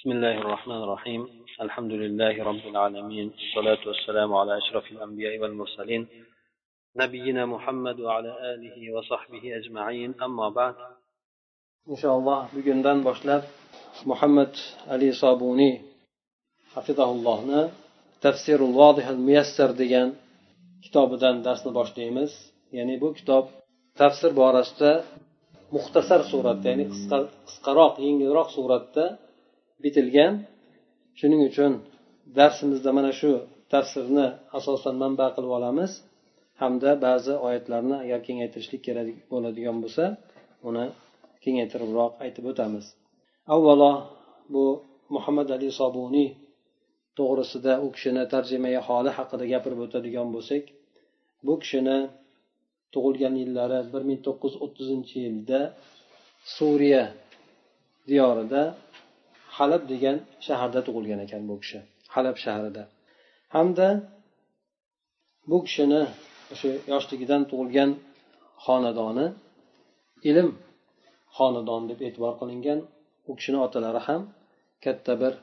بسم الله الرحمن الرحيم الحمد لله رب العالمين الصلاة والسلام على أشرف الأنبياء والمرسلين نبينا محمد وعلى آله وصحبه أجمعين أما بعد إن شاء الله بجندان بشلب محمد علي صابوني حفظه الله تفسير الواضح الميسر degan kitobidan darsni boshlaymiz ya'ni bu kitob tafsir borasida muxtasar suratda ya'ni qisqaroq yengilroq suratda bitilgan. Shuning uchun darsimizda mana shu tafsirni asosan manba qilib olamiz. Hamda ba'zi oyatlarni agar kengaytirishlik kerak bo'ladigan bo'lsa uni kengaytiribroq aytib o'tamiz. Avvalo bu muhammad ali sobuniy to'g'risida u kishini tarjimai holi haqida gapirib o'tadigan bo'lsak bu kishini tug'ilgan yillari bir ming to'qqiz yuz o'ttizinchi yilda suriya diyorida halab degan shaharda tug'ilgan ekan bu kishi. Halab shahrida hamda bu kishini o'sha yoshligidan tug'ilgan xonadoni ilm xonadoni deb e'tibor qilingan u kishini otalari ham katta bir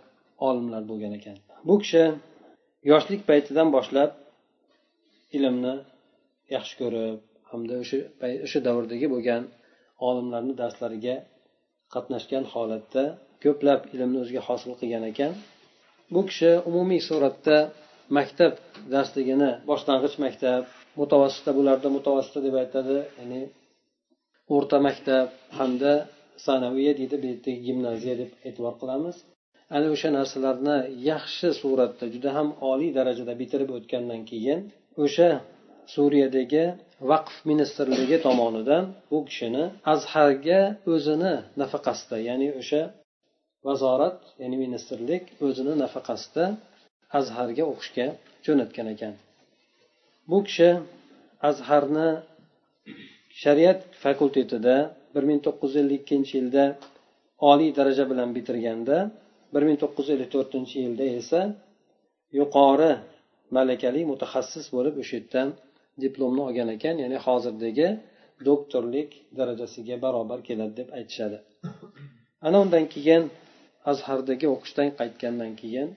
olimlar bo'lgan ekan. Bu kishi yoshlik paytidan boshlab ilmni yaxshi ko'rib hamda o'sha o'sha davrdagi bo'lgan olimlarni darslariga qatnashgan holatda ko'plab ilmni o'ziga hosil qilgan ekan. Bu kishi umumiy suratda maktab darsligini boshlang'ich maktab mutavassita bularda mutavassita deb aytadi. Ya'ni o'rta maktab hamda sanaviya deydi bu yerdagi gimnaziya deb e'tibor qilamiz. Ana o'sha narsalarni yaxshi suratda juda ham oliy darajada bitirib o'tgandan keyin o'sha suriyadagi vaqf ministrligi tomonidan bu kishini azharga o'zini nafaqasida ya'ni o'sha vazorat ya'ni ministrlik o'zini nafaqasida azharga o'qishga jo'natgan ekan. Bu kishi azharni shariat fakultetida bir ming to'qqiz yuz ellik ikkinchi yilda oliy daraja bilan bitirganda bir ming to'qqiz yuz ellik to'rtinchi yilda esa yuqori malakali mutaxassis bo'lib o'sha yerdan diplomni olgan ekan ya'ni hozirdagi doktorlik darajasiga barobar keladi deb aytishadi. Ana undan keyin azhardagi o'qishdan qaytgandan keyin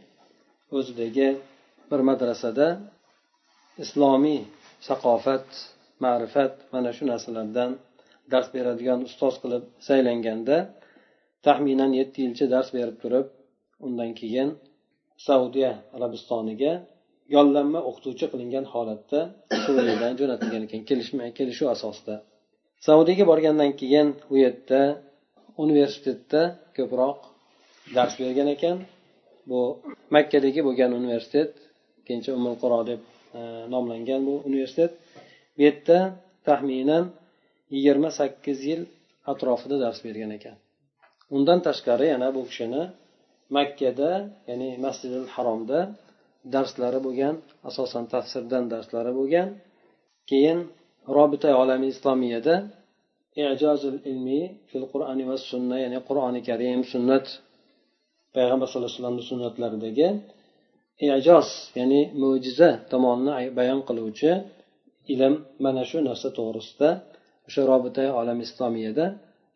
o'zidagi bir madrasada islomiy saqofat ma'rifat mana shu narsalardan dars beradigan ustoz qilib saylanganda taxminan yetti yilcha dars berib turib undan keyin saudiya arabistoniga yollanma o'qituvchi qilingan holatda suriyadan jo'natilgan ekan kelishma kelishuv asosida. Saudiyaga borgandan keyin u yerda universitetda ko'proq dars bergan ekan. Bu makkadagi bo'lgan universitet keyincha umul quro deb e, nomlangan bu universitet. Bu yerda taxminan yigirma sakkiz yil atrofida dars bergan ekan. Undan tashqari yana bu kishini makkada ya'ni masjidil haromda darslari bo'lgan asosan tafsirdan darslari bo'lgan. Keyin robita olami islomiyada ijozul ilmiy fil qur'oni va sunna ya'ni qur'oni karim sunnat payg'ambar sallallohu alayhi vasallamni sunnatlaridagi ijoz ya'ni mo'jiza tomonini bayon qiluvchi ilm mana shu narsa to'g'risida o'sha robita olam islomiyada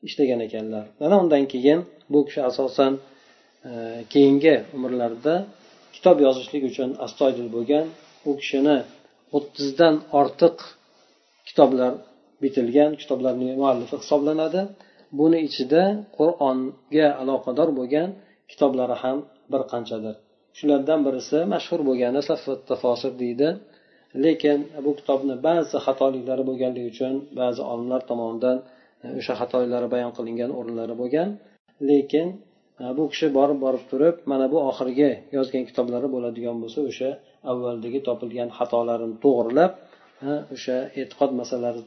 ishlagan ekanlar. Mana undan keyin bu kishi asosan e, keyingi umrlarida kitob yozishlik uchun astoydil bo'lgan u kishini o'ttizdan ortiq kitoblar bitilgan kitoblarning muallifi hisoblanadi. Buni ichida qur'onga aloqador bo'lgan kitoblari ham bir qanchadir. Shulardan birisi mashhur bo'lgani safat tafosir deydi. Lekin bu kitobni ba'zi xatoliklari bo'lganligi uchun ba'zi olimlar tomonidan e, o'sha xatoliklari bayon qilingan o'rinlari bo'lgan. Lekin e, bu kishi borib borib turib mana bu oxirgi yozgan kitoblari bo'ladigan bo'lsa o'sha avvaldagi topilgan xatolarini to'g'irlab e, o'sha e'tiqod masalalari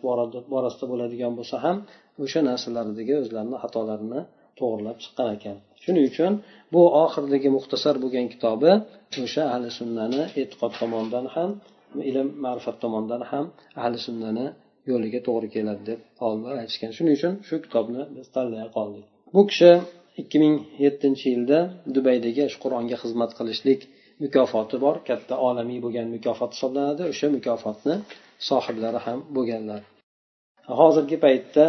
borasida bo'ladigan bo'lsa ham o'sha narsalardagi o'zlarini xatolarini to'g'irlab chiqqan ekan. Shuning uchun bu oxiridagi muxtasar bo'lgan kitobi o'sha ahli sunnani e'tiqod tomonidan ham ilm ma'rifat tomonidan ham ahli sunnani yo'liga to'g'ri keladi deb olimlar aytishgan. Shuning uchun shu kitobni biz tanlay qoldik. Bu kishi ikki ming yettinchi yilda dubaydagi qur'onga xizmat qilishlik mukofoti bor. Katta olamiy bo'lgan mukofot hisoblanadi. O'sha mukofotni sohiblari ham bo'lganlar. Hozirgi paytda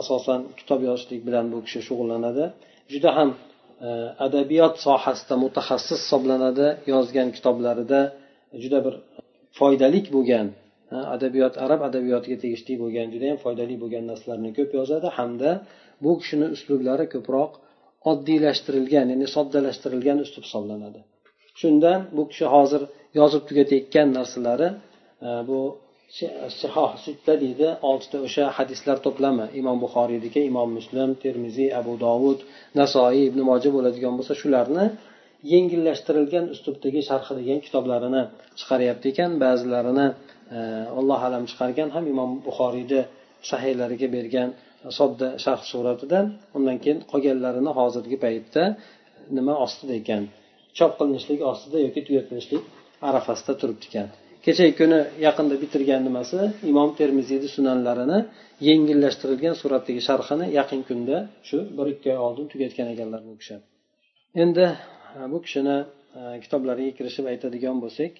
asosan kitob yozishlik bilan bu kishi shug'ullanadi. Juda ham e, adabiyot sohasida mutaxassis hisoblanadi yozgan kitoblarida. Juda bir foydali bo'lgan e, adabiyot arab adabiyotiga tegishli bo'lgan juda yam foydali bo'lgan narsalarni ko'p yozadi. Hamda bu kishini uslublari ko'proq oddiylashtirilgan ya'ni soddalashtirilgan uslub hisoblanadi. Shundan bu kishi hozir yozib tugatayotgan narsalari e, bu sihoh sitta deydi. Oltita o'sha hadislar to'plami imom buxoriyniki imom muslim termiziy abu dovud nasoiy ibn moja bo'ladigan bo'lsa shularni yengillashtirilgan uslubdagi sharhi degan kitoblarini chiqaryapti ekan. Ba'zilarini e, alloh alam chiqargan ham imom buxoriyni sahiylariga bergan sodda sharh suratida undan keyin qolganlarini hozirgi paytda nima ostida ekan? Chop qilinishlik ostida yoki tugatilishlik arafasida turibdi ekan. kechagi kuni yaqinda bitirgan nimasi imom termiziyni sunanlarini yengillashtirilgan suratdagi sharhini yaqin kunda shu bir ikki oy oldin tugatgan ekanlar bu kishi endi bu kishini kitoblariga kirishib aytadigan bo'lsak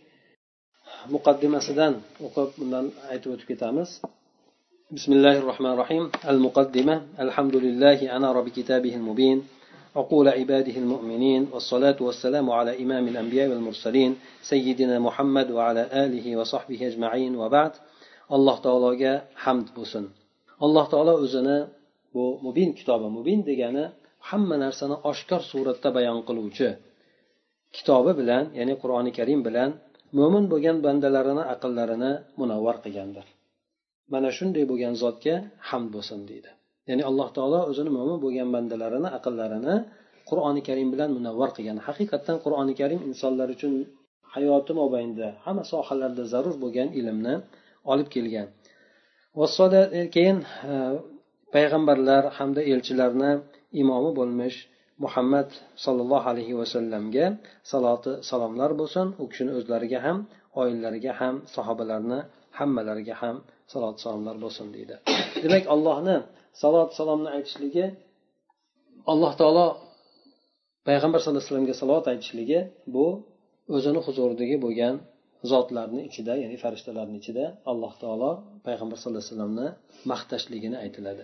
muqaddimasidan o'qib bundan aytib o'tib ketamiz بسم الله الرحمن الرحيم المقدمة الحمد لله أنار بكتابه المبين عقول عباده المؤمنين والصلاة والسلام على إمام الأنبياء والمرسلين سيدنا محمد وعلى آله وصحبه أجمعين وبعد الله تعالى حمد بوسن alloh taolo o'zini bu mubin kitobi mubin degani hamma narsani oshkor suratda bayon qiluvchi kitobi bilan ya'ni qur'oni karim bilan mo'min bo'lgan bandalarini aqllarini munavvar qilgandir mana shunday bo'lgan zotga hamd bo'lsin deydi Ya'ni alloh taolo o'zini mo'min bo'lgan bandalarini aqllarini qur'oni karim bilan munavvar qilgan. Haqiqatdan qur'oni karim insonlar uchun hayoti mobaynida hamma sohalarda zarur bo'lgan ilmni olib kelgan. Keyin e, payg'ambarlar hamda elchilarni imomi bo'lmish muhammad sollallohu alayhi vasallamga saloti salomlar bo'lsin. U kishini o'zlariga ham oilalariga ham sahobalarni hammalariga ham salot salomlar bo'lsin deydi. Demak allohni salot salomni aytishligi alloh taolo payg'ambar sallallohu alayhi vasallamga salovat aytishligi bu o'zini huzuridagi bo'lgan zotlarni ichida ya'ni farishtalarni ichida alloh taolo payg'ambar sallallohu alayhi vasallamni maqtashligini aytiladi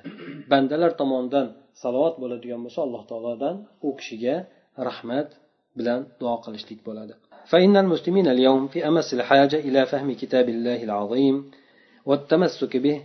bandalar tomonidan salovat bo'ladigan bo'lsa alloh taolodan u kishiga rahmat bilan duo qilishlik bo'ladi فإن المسلمين اليوم في أمس الحاجة إلى فهم كتاب الله العظيم والتمسك به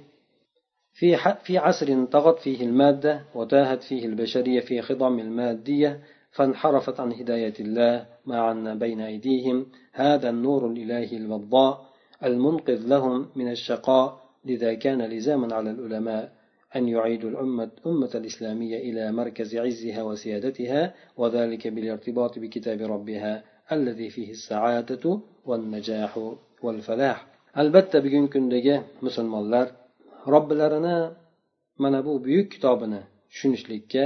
في في عصر طغت فيه المادة وتاهت فيه البشرية في خضم المادية فانحرفت عن هداية الله ما عنا بين أيديهم. هذا النور الإلهي الوضاء المنقذ لهم من الشقاء. لذا كان لزاما على العلماء أن يعيدوا الأمة أمة الإسلامية إلى مركز عزها وسيادتها وذلك بالارتباط بكتاب ربها الذي فيه السعادة والنجاح والفلاح. البتة كندجة مسلم الله robbilarini mana bu buyuk kitobini tushunishlikka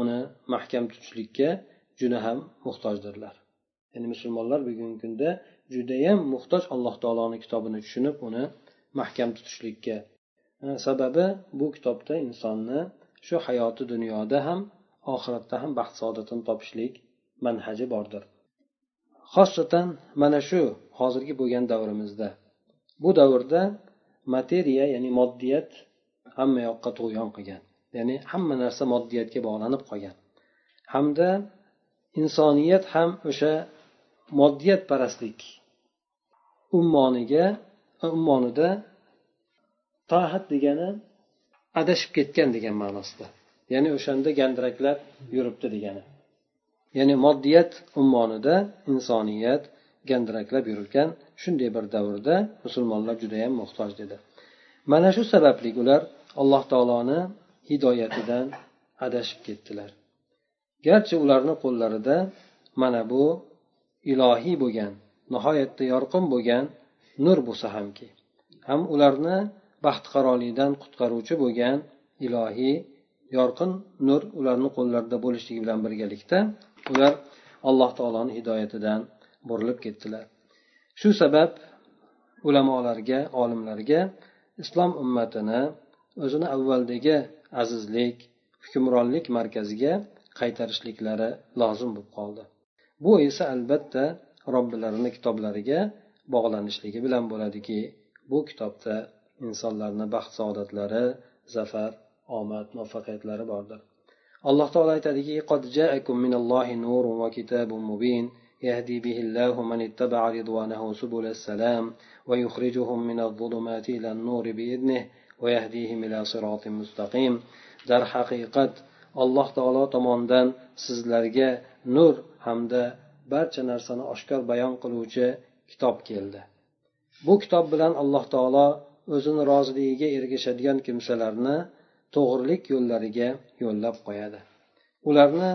uni mahkam tutishlikka juda ham muhtojdirlar. Ya'ni musulmonlar bugungi kunda judayam muhtoj alloh taoloni kitobini tushunib uni mahkam tutishlikka. Sababi bu kitobda insonni shu hayoti dunyoda ham oxiratda ham baxt saodatini topishlik manhaji bordir. Xosatan mana shu hozirgi bo'lgan davrimizda. Bu davrda materiya ya'ni moddiyat hamma yoqqa tug'yon qilgan. Ya'ni hamma narsa moddiyatga bog'lanib qolgan. Hamda insoniyat ham o'sha moddiyatparastlik ummoniga ummonida tohat degani adashib ketgan degan ma'nosida. Ya'ni o'shanda gandiraklab yuribdi degani. Ya'ni moddiyat ummonida insoniyat gandiraklab yurilgan shunday bir davrda musulmonlar judayam muhtoj dedi. Mana shu sababli ular alloh taoloni hidoyatidan adashib ketdilar. Garchi ularni qo'llarida mana bu ilohiy bo'lgan nihoyatda yorqin bo'lgan nur bo'lsa hamki ham ularni baxtiqarolikdan qutqaruvchi bo'lgan ilohiy yorqin nur ularni qo'llarida bo'lishligi bilan birgalikda ular alloh taoloni hidoyatidan burilib ketdilar. Shu sabab ulamolarga olimlarga islom ummatini o'zini avvaldagi azizlik hukmronlik markaziga qaytarishliklari lozim bo'lib qoldi. Bu esa albatta robbilarini kitoblariga bog'lanishligi bilan bo'ladiki bu kitobda insonlarni baxt saodatlari zafar omad muvaffaqiyatlari bordir. Alloh taolo aytadiki قد جاءكم من الله نور وكتاب مبين يهدي به الله من اتبع رضوانه سبل السلام ويخرجهم من الظلمات إلى النور بإذنه ويهديهم إلى صراط مستقيم در haqiqat alloh taolo tomonidan sizlarga nur hamda barcha narsani oshkor bayon qiluvchi kitob keldi bu kitob bilan alloh taolo o'zini roziligiga ergashadigan kimsalarni to'g'rilik yo'llariga yo'llab qo'yadi ularni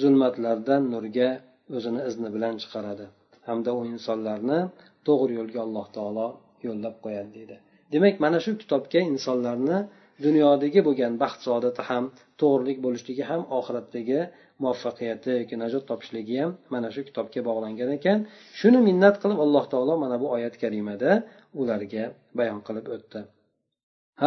zulmatlardan nurga o'zini izni bilan chiqaradi hamda u insonlarni to'g'ri yo'lga alloh taolo yo'llab qo'yadi deydi demak mana shu kitobga insonlarni dunyodagi bo'lgan baxt saodati ham to'g'rilik bo'lishligi ham oxiratdagi muvaffaqiyati yoki najot topishligi ham mana shu kitobga bog'langan ekan shuni minnat qilib alloh taolo mana bu oyat karimada ularga bayon qilib o'tdi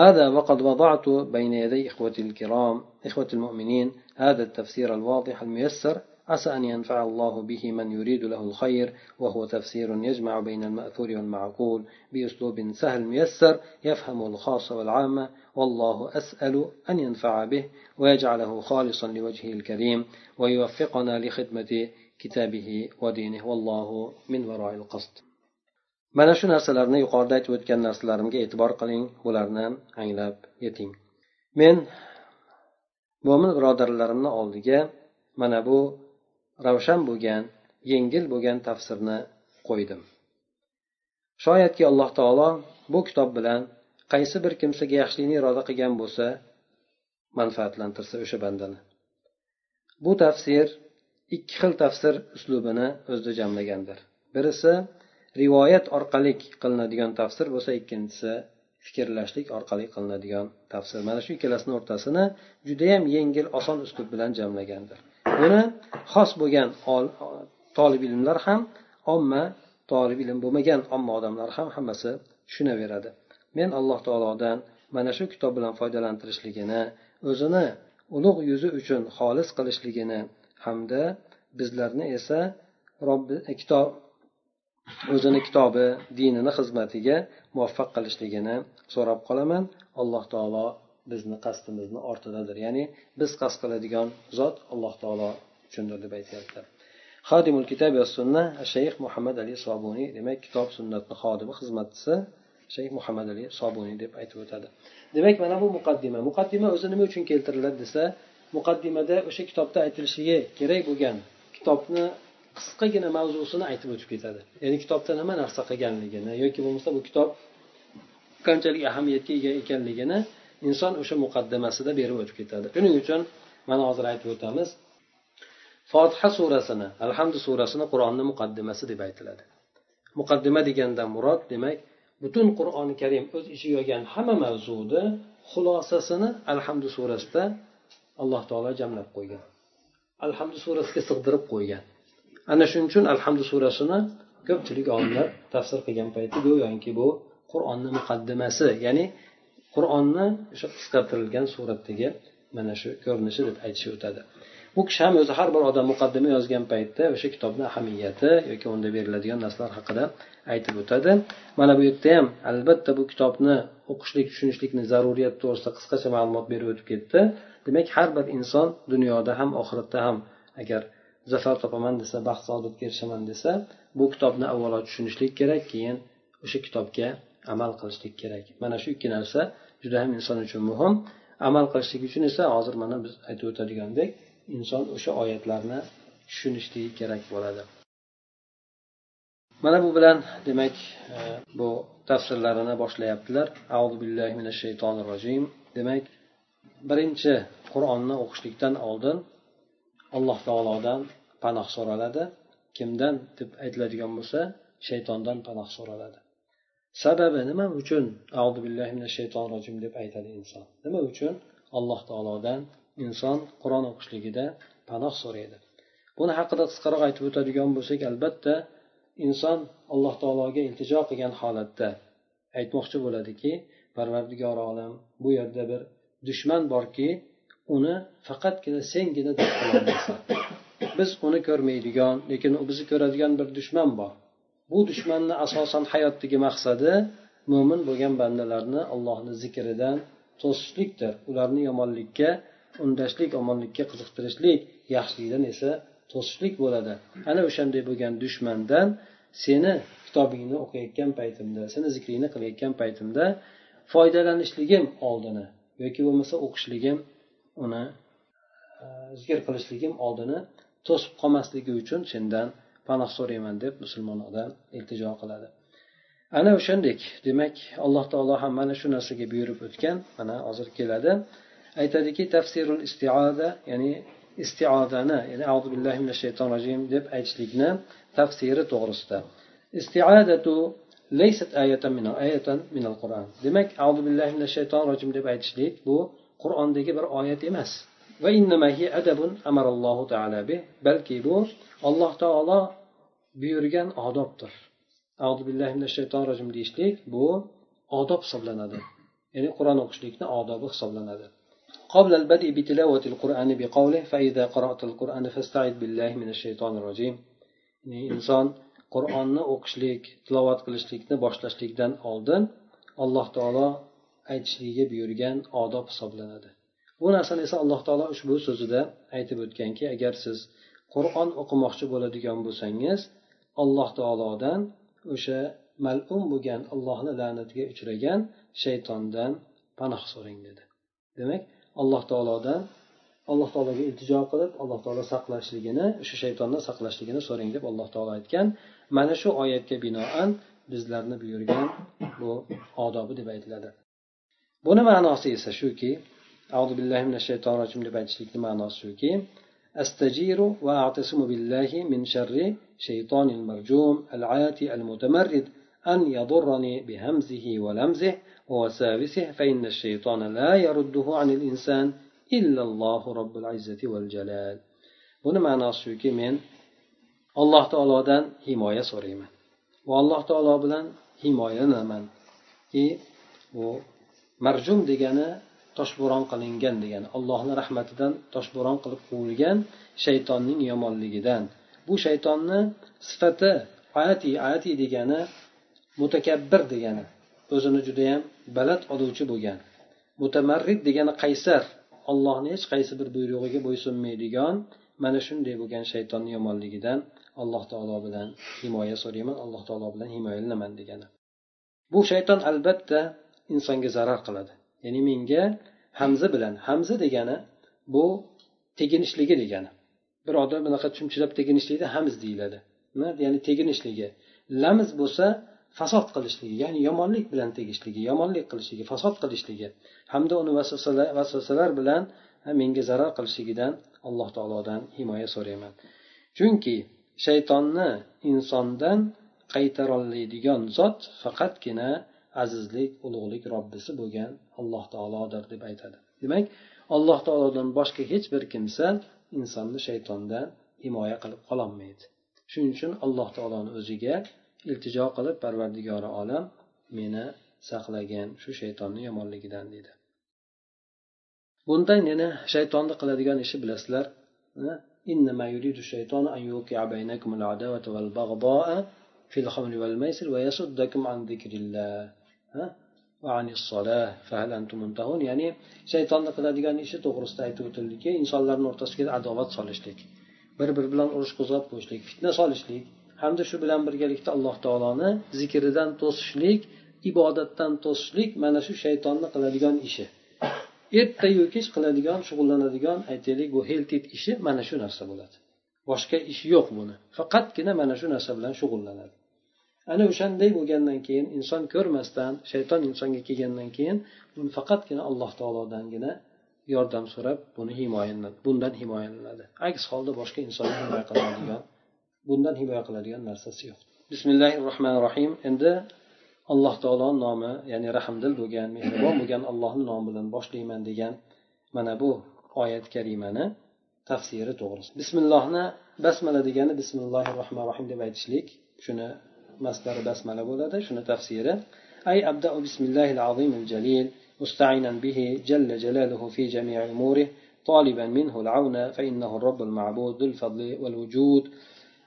هذا وقد وضعت بين يدي إخوتي الكرام إخوة المؤمنين هذا التفسير الواضح الميسر عسى أن ينفع الله به من يريد له الخير وهو تفسير يجمع بين المأثور والمعقول بأسلوب سهل ميسر يفهم الخاص والعامة والله أسأل أن ينفع به ويجعله خالصا لوجهه الكريم ويوفقنا لخدمة كتابه ودينه والله من وراء القصد. mana shu narsalarni yuqorida aytib o'tgan narsalarimga e'tibor qiling bularni anglab yeting men mo'min birodarlarimni oldiga mana bu ravshan bo'lgan yengil bo'lgan tafsirni qo'ydim. Shoyatki alloh taolo bu kitob bilan qaysi bir kimsaga yaxshilikni iroda qilgan bo'lsa manfaatlantirsa o'sha bandani. Bu tafsir ikki xil tafsir uslubini o'zida jamlagandir. Birisi rivoyat orqali qilinadigan tafsir bo'lsa ikkinchisi fikrlashlik orqali qilinadigan tafsir. Mana shu ikkalasini o'rtasini judayam yengil oson uslub bilan jamlagandir. Buni xos bo'lgan tolib ilmlar ham omma tolib ilm bo'lmagan omma odamlar ham hammasi tushunaveradi. Men alloh taolodan mana shu kitob bilan foydalantirishligini o'zini ulug' yuzi uchun xolis qilishligini hamda bizlarni esa robbi kitob o'zini kitobi dinini xizmatiga muvaffaq qilishligini so'rab qolaman. Alloh taolo bizni qasdimizni ortidadir. Ya'ni biz qasd qiladigan zot alloh taolo uchundir deb aytyaptilar xodimul kitob va sunna shayx muhammad ali sobuniy demak kitob sunnatni xodimi xizmatchisi shayx muhammad ali sobuniy deb aytib o'tadi. Demak mana bu muqaddima. Muqaddima o'zi nima uchun keltiriladi desa muqaddimada o'sha kitobda aytilishligi kerak bo'lgan kitobni qisqagina mavzusini aytib o'tib ketadi. Ya'ni kitobda nima narsa qilganligini yoki bo'lmasa bu kitob qanchalik ahamiyatga ega ekanligini inson o'sha muqaddamasida berib o'tib ketadi. Shuning uchun mana hozir aytib o'tamiz fotiha surasini alhamdu surasini qur'onni muqaddimasi deb aytiladi. Muqaddima degandan murod demak butun qur'oni karim o'z ichiga olgan hamma mavzuni xulosasini alhamdu surasida alloh taolo jamlab qo'ygan. Alhamdu surasiga sig'dirib qo'ygan. Ana shuning uchun alhamdu surasini ko'pchilik olimlar tafsir qilgan payti go'yoki bu qur'onni muqaddimasi ya'ni qur'onni o'sha qisqartirilgan suratdagi mana shu ko'rinishi deb aytishib o'tadi. Bu kishi ham o'zi har bir odam muqaddima yozgan paytda o'sha kitobni ahamiyati yoki unda beriladigan narsalar haqida aytib o'tadi. Mana bu yerda ham albatta bu kitobni o'qishlik tushunishlikni zaruriyati to'g'risida qisqacha ma'lumot berib o'tib ketdi. Demak har bir inson dunyoda ham oxiratda ham agar zafar topaman desa baxt saodatga erishaman desa bu kitobni avvalo tushunishlik kerak keyin o'sha kitobga amal qilishlik kerak. Mana shu ikki narsa juda ham inson uchun muhim. Amal qilishlik uchun esa hozir mana biz aytib o'tadigandek inson o'sha oyatlarni tushunishligi kerak bo'ladi. Mana bu bilan demak e, bu tafsirlarini boshlayaptilar. Auzu billahi minash shaytonir rojim. Demak birinchi qur'onni o'qishlikdan oldin alloh taolodan panoh so'raladi. Kimdan deb aytiladigan bo'lsa shaytondan panoh so'raladi. Sababi nima uchun audu billahi minash shaytonir rojim deb aytadi inson? Nima uchun? Alloh taolodan inson qur'on o'qishligida panoh so'raydi. Buni haqida qisqaroq aytib o'tadigan bo'lsak albatta inson alloh taologa iltijo qilgan holatda aytmoqchi bo'ladiki parvardigor olam bu yerda bir dushman borki uni faqatgina sengina biz uni ko'rmaydigan lekin u bizni ko'radigan bir dushman bor. Bu dushmanni asosan hayotdagi maqsadi mo'min bo'lgan bandalarni allohni zikridan to'sishlikdir. Ularni yomonlikka undashlik omonlikka qiziqtirishlik yaxshilikdan esa to'sishlik bo'ladi. Ana o'shanday bo'lgan dushmandan seni kitobingni o'qiyotgan paytimda seni zikringni qilayotgan paytimda foydalanishligim oldini yoki bo'lmasa o'qishligim uni e, zikr qilishligim oldini to'sib qolmasligi uchun sendan panoh so'rayman deb musulmon odam iltijo qiladi. Ana o'shandek demak alloh taolo ham mana shu narsaga buyurib o'tgan mana hozir keladi. Aytadiki tafsirul istioda ya'ni istiodani ya'ni azu billahi minash shaytonir rojim deb aytishlikni tafsiri to'g'risida. Istiodatu laysat ayatan min ayatan min al qur'on demak azu billahi minash shaytonir rojim deb aytishlik bu qur'ondagi bir oyat emas. va adabun amarallohu taala bih balki bu alloh taolo buyurgan odobdir auzu billahi minash shaytonir rojim deyishlik bu odob hisoblanadi ya'ni qur'on o'qishlikni odobi hisoblanadi قبل البدء بتلاوة القرآن بقوله فإذا قرأت القرآن فاستعذ بالله من الشيطان الرجيم inson qur'onni o'qishlik tilovat qilishlikni boshlashlikdan oldin alloh taolo aytishligiga buyurgan odob hisoblanadi Bu narsani esa alloh taolo ushbu so'zida aytib o'tganki agar siz qur'on o'qimoqchi bo'ladigan bo'lsangiz alloh taolodan o'sha malum bo'lgan allohni la'natiga uchragan shaytondan panoh so'rang dedi. Demak alloh taolodan alloh taologa iltijo qilib alloh taolo saqlashligini o'sha shaytondan saqlashligini so'rang deb alloh taolo aytgan. Mana shu oyatga binoan bizlarni buyurgan bu odobi deb aytiladi. Buni ma'nosi esa shuki أعوذ بالله من الشيطان الرجيم. deb aytishlikni ma'nosi shuki أستجير وأعتصم بالله من شر شيطان المرجوم العاتي المتمرد أن يضرني بهمزه ولمزه ووساوسه فإن الشيطان لا يرده عن الإنسان إلا الله رب العزة والجلال. buni ma'nosi shuki men alloh taolodan himoya so'rayman va alloh taolo bilan himoyalanamanki bu marjum degani toshbo'ron qilingan degani allohni rahmatidan toshbo'ron qilib quvilgan shaytonning yomonligidan. Bu shaytonni sifati ati ati degani mutakabbir degani o'zini judayam baland oluvchi bo'lgan. Mutamarrid degani qaysar ollohni hech qaysi bir buyrug'iga bo'ysunmaydigan mana shunday bo'lgan shaytonni yomonligidan alloh taolo bilan himoya so'rayman alloh taolo bilan himoyalanaman degani. Bu shayton albatta insonga zarar qiladi. Ya'ni menga hamza bilan hamza degani bu teginishligi degani. Bir odam bunaqa chumchilab teginishlikda hamz deyiladi. Ya'ni teginishligi. Lamz bo'lsa fasod qilishligi ya'ni yomonlik bilan tegishligi yomonlik qilishligi fasod qilishligi. Hamda uni vasvasalar bilan menga zarar qilishligidan alloh taolodan himoya so'rayman. Chunki shaytonni insondan qaytarolaydigan zot faqatgina azizlik ulug'lik robbisi bo'lgan alloh taolodir deb aytadi demak alloh taolodan boshqa hech bir kimsa insonni shaytondan himoya qilib qololmaydi shuning uchun alloh taoloni o'ziga iltijo qilib parvardigori olam meni saqlagin shu shaytonni yomonligidan deydi bundan yana shaytonni qiladigan ishi bilasizlar إنما يريد الشيطان أن يوقع بينكم العداوة والبغضاء في الخمر والميسر ويصدكم عن ذكر الله ya'ni shaytonni qiladigan ishi to'g'risida aytib o'tildiki insonlarni o'rtasiga adovat solishlik. Bir biri bilan urush qo'zg'ab qo'yishlik fitna solishlik. Hamda shu bilan birgalikda alloh taoloni zikridan to'sishlik ibodatdan to'sishlik mana shu shaytonni qiladigan ishi. Ertayu kech qiladigan shug'ullanadigan aytaylik bu heltit ishi mana shu narsa bo'ladi. Boshqa ishi yo'q buni. Faqatgina mana shu narsa bilan shug'ullanadi. Ana o'shanday bo'lgandan keyin inson ko'rmasdan shayton insonga kelgandan keyin faqatgina alloh taolodangina yordam so'rab buni himoyalanadi bundan himoyalanadi. Aks holda boshqa insonni himoya qiladigan bundan himoya qiladigan narsasi yo'q. Bismillahi rohmanir rohim endi alloh taolo nomi ya'ni rahmdil bo'lgan mehribon bo'lgan allohni nomi bilan boshlayman degan mana bu oyat karimani tafsiri to'g'risida. Bismillohni basmala degani bismillahi rohmanir rohim deb aytishlik shuni مصدر basmala bo'ladi shuni tafsiri ay أي أبدأ بسم الله العظيم الجليل musta'inan به جل جلاله في جميع أموره طالبا منه العون فإنه الرب المعبود ذو الفضل والوجود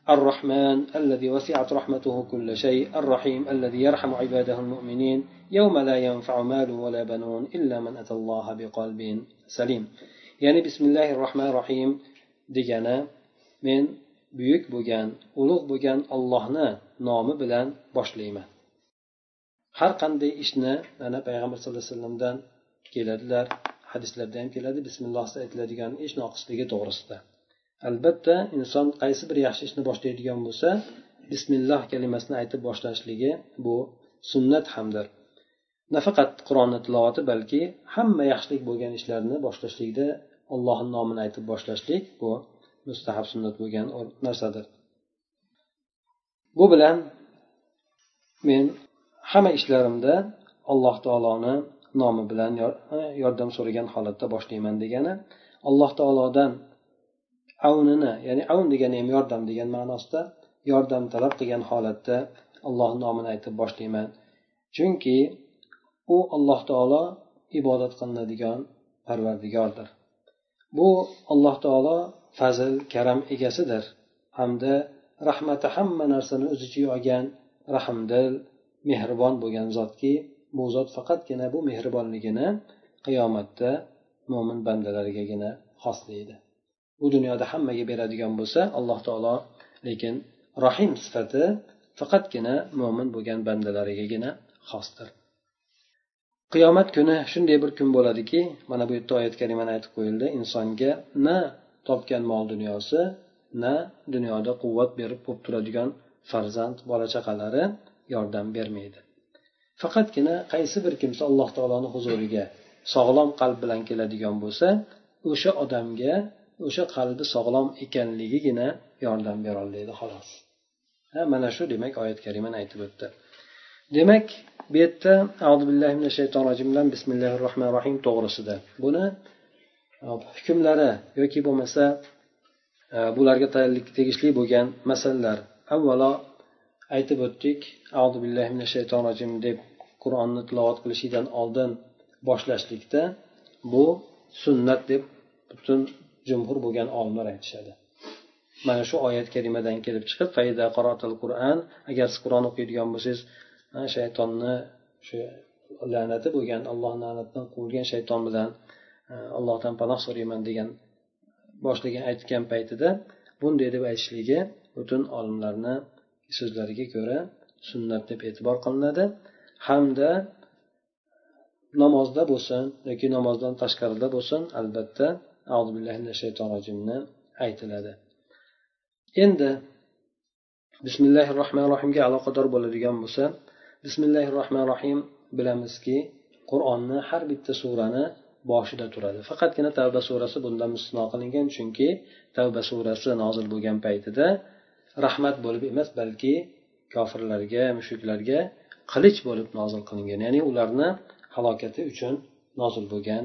الرحمن الذي وسعت رحمته كل شيء الرحيم الذي يرحم عباده المؤمنين يوم لا ينفع مال ولا بنون إلا من أتى الله بقلب سليم. يعني بسم الله الرحمن الرحيم دجانا من buyuk bo'lgan ulug' bo'lgan ollohni nomi bilan boshlayman. Har qanday ishni mana payg'ambar sallallohu alayhi vasallamdan keladilar hadislarda ham keladi bismillohsiz aytiladigan ish noqisligi to'g'risida. Albatta inson qaysi bir yaxshi ishni boshlaydigan bo'lsa bismilloh kalimasini aytib boshlashligi bu sunnat hamdir. Nafaqat qur'onni tilovati balki hamma yaxshilik bo'lgan ishlarni boshlashlikda allohni nomini aytib boshlashlik bu mustahab sunnat bo'lgan narsadir. Bu bilan men hamma ishlarimda alloh taoloni nomi bilan yordam so'ragan holatda boshlayman degani alloh taolodan avnini ya'ni avn degani ham yordam degan ma'nosida yordam talab qilgan holatda alloh nomini aytib boshlayman. Chunki u alloh taolo ibodat qilinadigan parvardigordir. Bu alloh taolo fazl karam egasidir. Hamda rahmati hamma narsani o'z ichiga olgan rahmdil mehribon bo'lgan zotki bu zot faqatgina bu mehribonligini qiyomatda mo'min bandalarigagina xoslaydi. Bu dunyoda hammaga beradigan bo'lsa alloh taolo lekin rohim sifati faqatgina mo'min bo'lgan bandalarigagina xosdir. Qiyomat kuni shunday bir kun bo'ladiki mana bu yerda oyat karimani aytib qo'yildi insonga na topgan mol dunyosi na dunyoda quvvat berib bo'lib turadigan farzand bola chaqalari yordam bermaydi. Faqatgina qaysi bir kimsa alloh taoloni huzuriga sog'lom qalb bilan keladigan bo'lsa o'sha odamga o'sha qalbi sog'lom ekanligigina yordam berolmaydi xolos. Ha mana shu demak oyat karimani aytib o'tdi. Demak bu yerda billahi minash shaytonir rojim bilan bismillahi rohmanir rohim to'g'risida. Buni hukmlari yoki bo'lmasa e, bularga tegishli bo'lgan masalalar. Avvalo aytib o'tdik billahi mina shaytonir rojim deb qur'onni tilovat qilishlikdan oldin boshlashlikda bu sunnat deb butun jumhur bo'lgan olimlar aytishadi. Mana shu oyat karimadan kelib chiqib qur'an agar siz qur'on o'qiydigan bo'lsangiz shaytonni shu la'nati bo'lgan alloh la'natidan quvilgan shayton bilan Э, allohdan panoh so'rayman degan boshlagan aytgan paytida bunday deb aytishligi butun olimlarni so'zlariga ko'ra sunnat deb e'tibor qilinadi. Hamda namozda bo'lsin yoki namozdan tashqarida bo'lsin albatta shaytonir aytiladi. Endi bismillahi rohmanir rohimga aloqador bo'ladigan bo'lsa bismillahi rohmanir rohim bilamizki qur'onni har bitta surani boshida turadi. Faqatgina tavba surasi bundan mustisno qilingan chunki tavba surasi nozil bo'lgan paytida rahmat bo'lib emas balki kofirlarga mushriklarga qilich bo'lib nozil qilingan. Ya'ni ularni halokati uchun nozil bo'lgan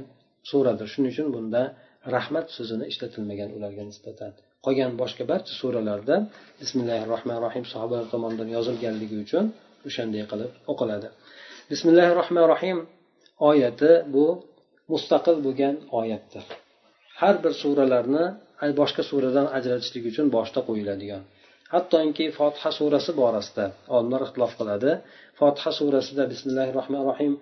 suradir. Shuning uchun bunda rahmat so'zini ishlatilmagan ularga nisbatan. Qolgan boshqa barcha suralarda bismillahi rohmanir rohim sahobalar tomonidan yozilganligi uchun o'shanday qilib o'qiladi. Bismillahi rohmanir rohim oyati bu mustaqil bo'lgan oyatdir. Har bir suralarni boshqa suradan ajratishlik uchun boshda qo'yiladigan. Hattoki fotiha surasi borasida olimlar ixtilof qiladi. Fotiha surasida bismillahi rohmanir rohim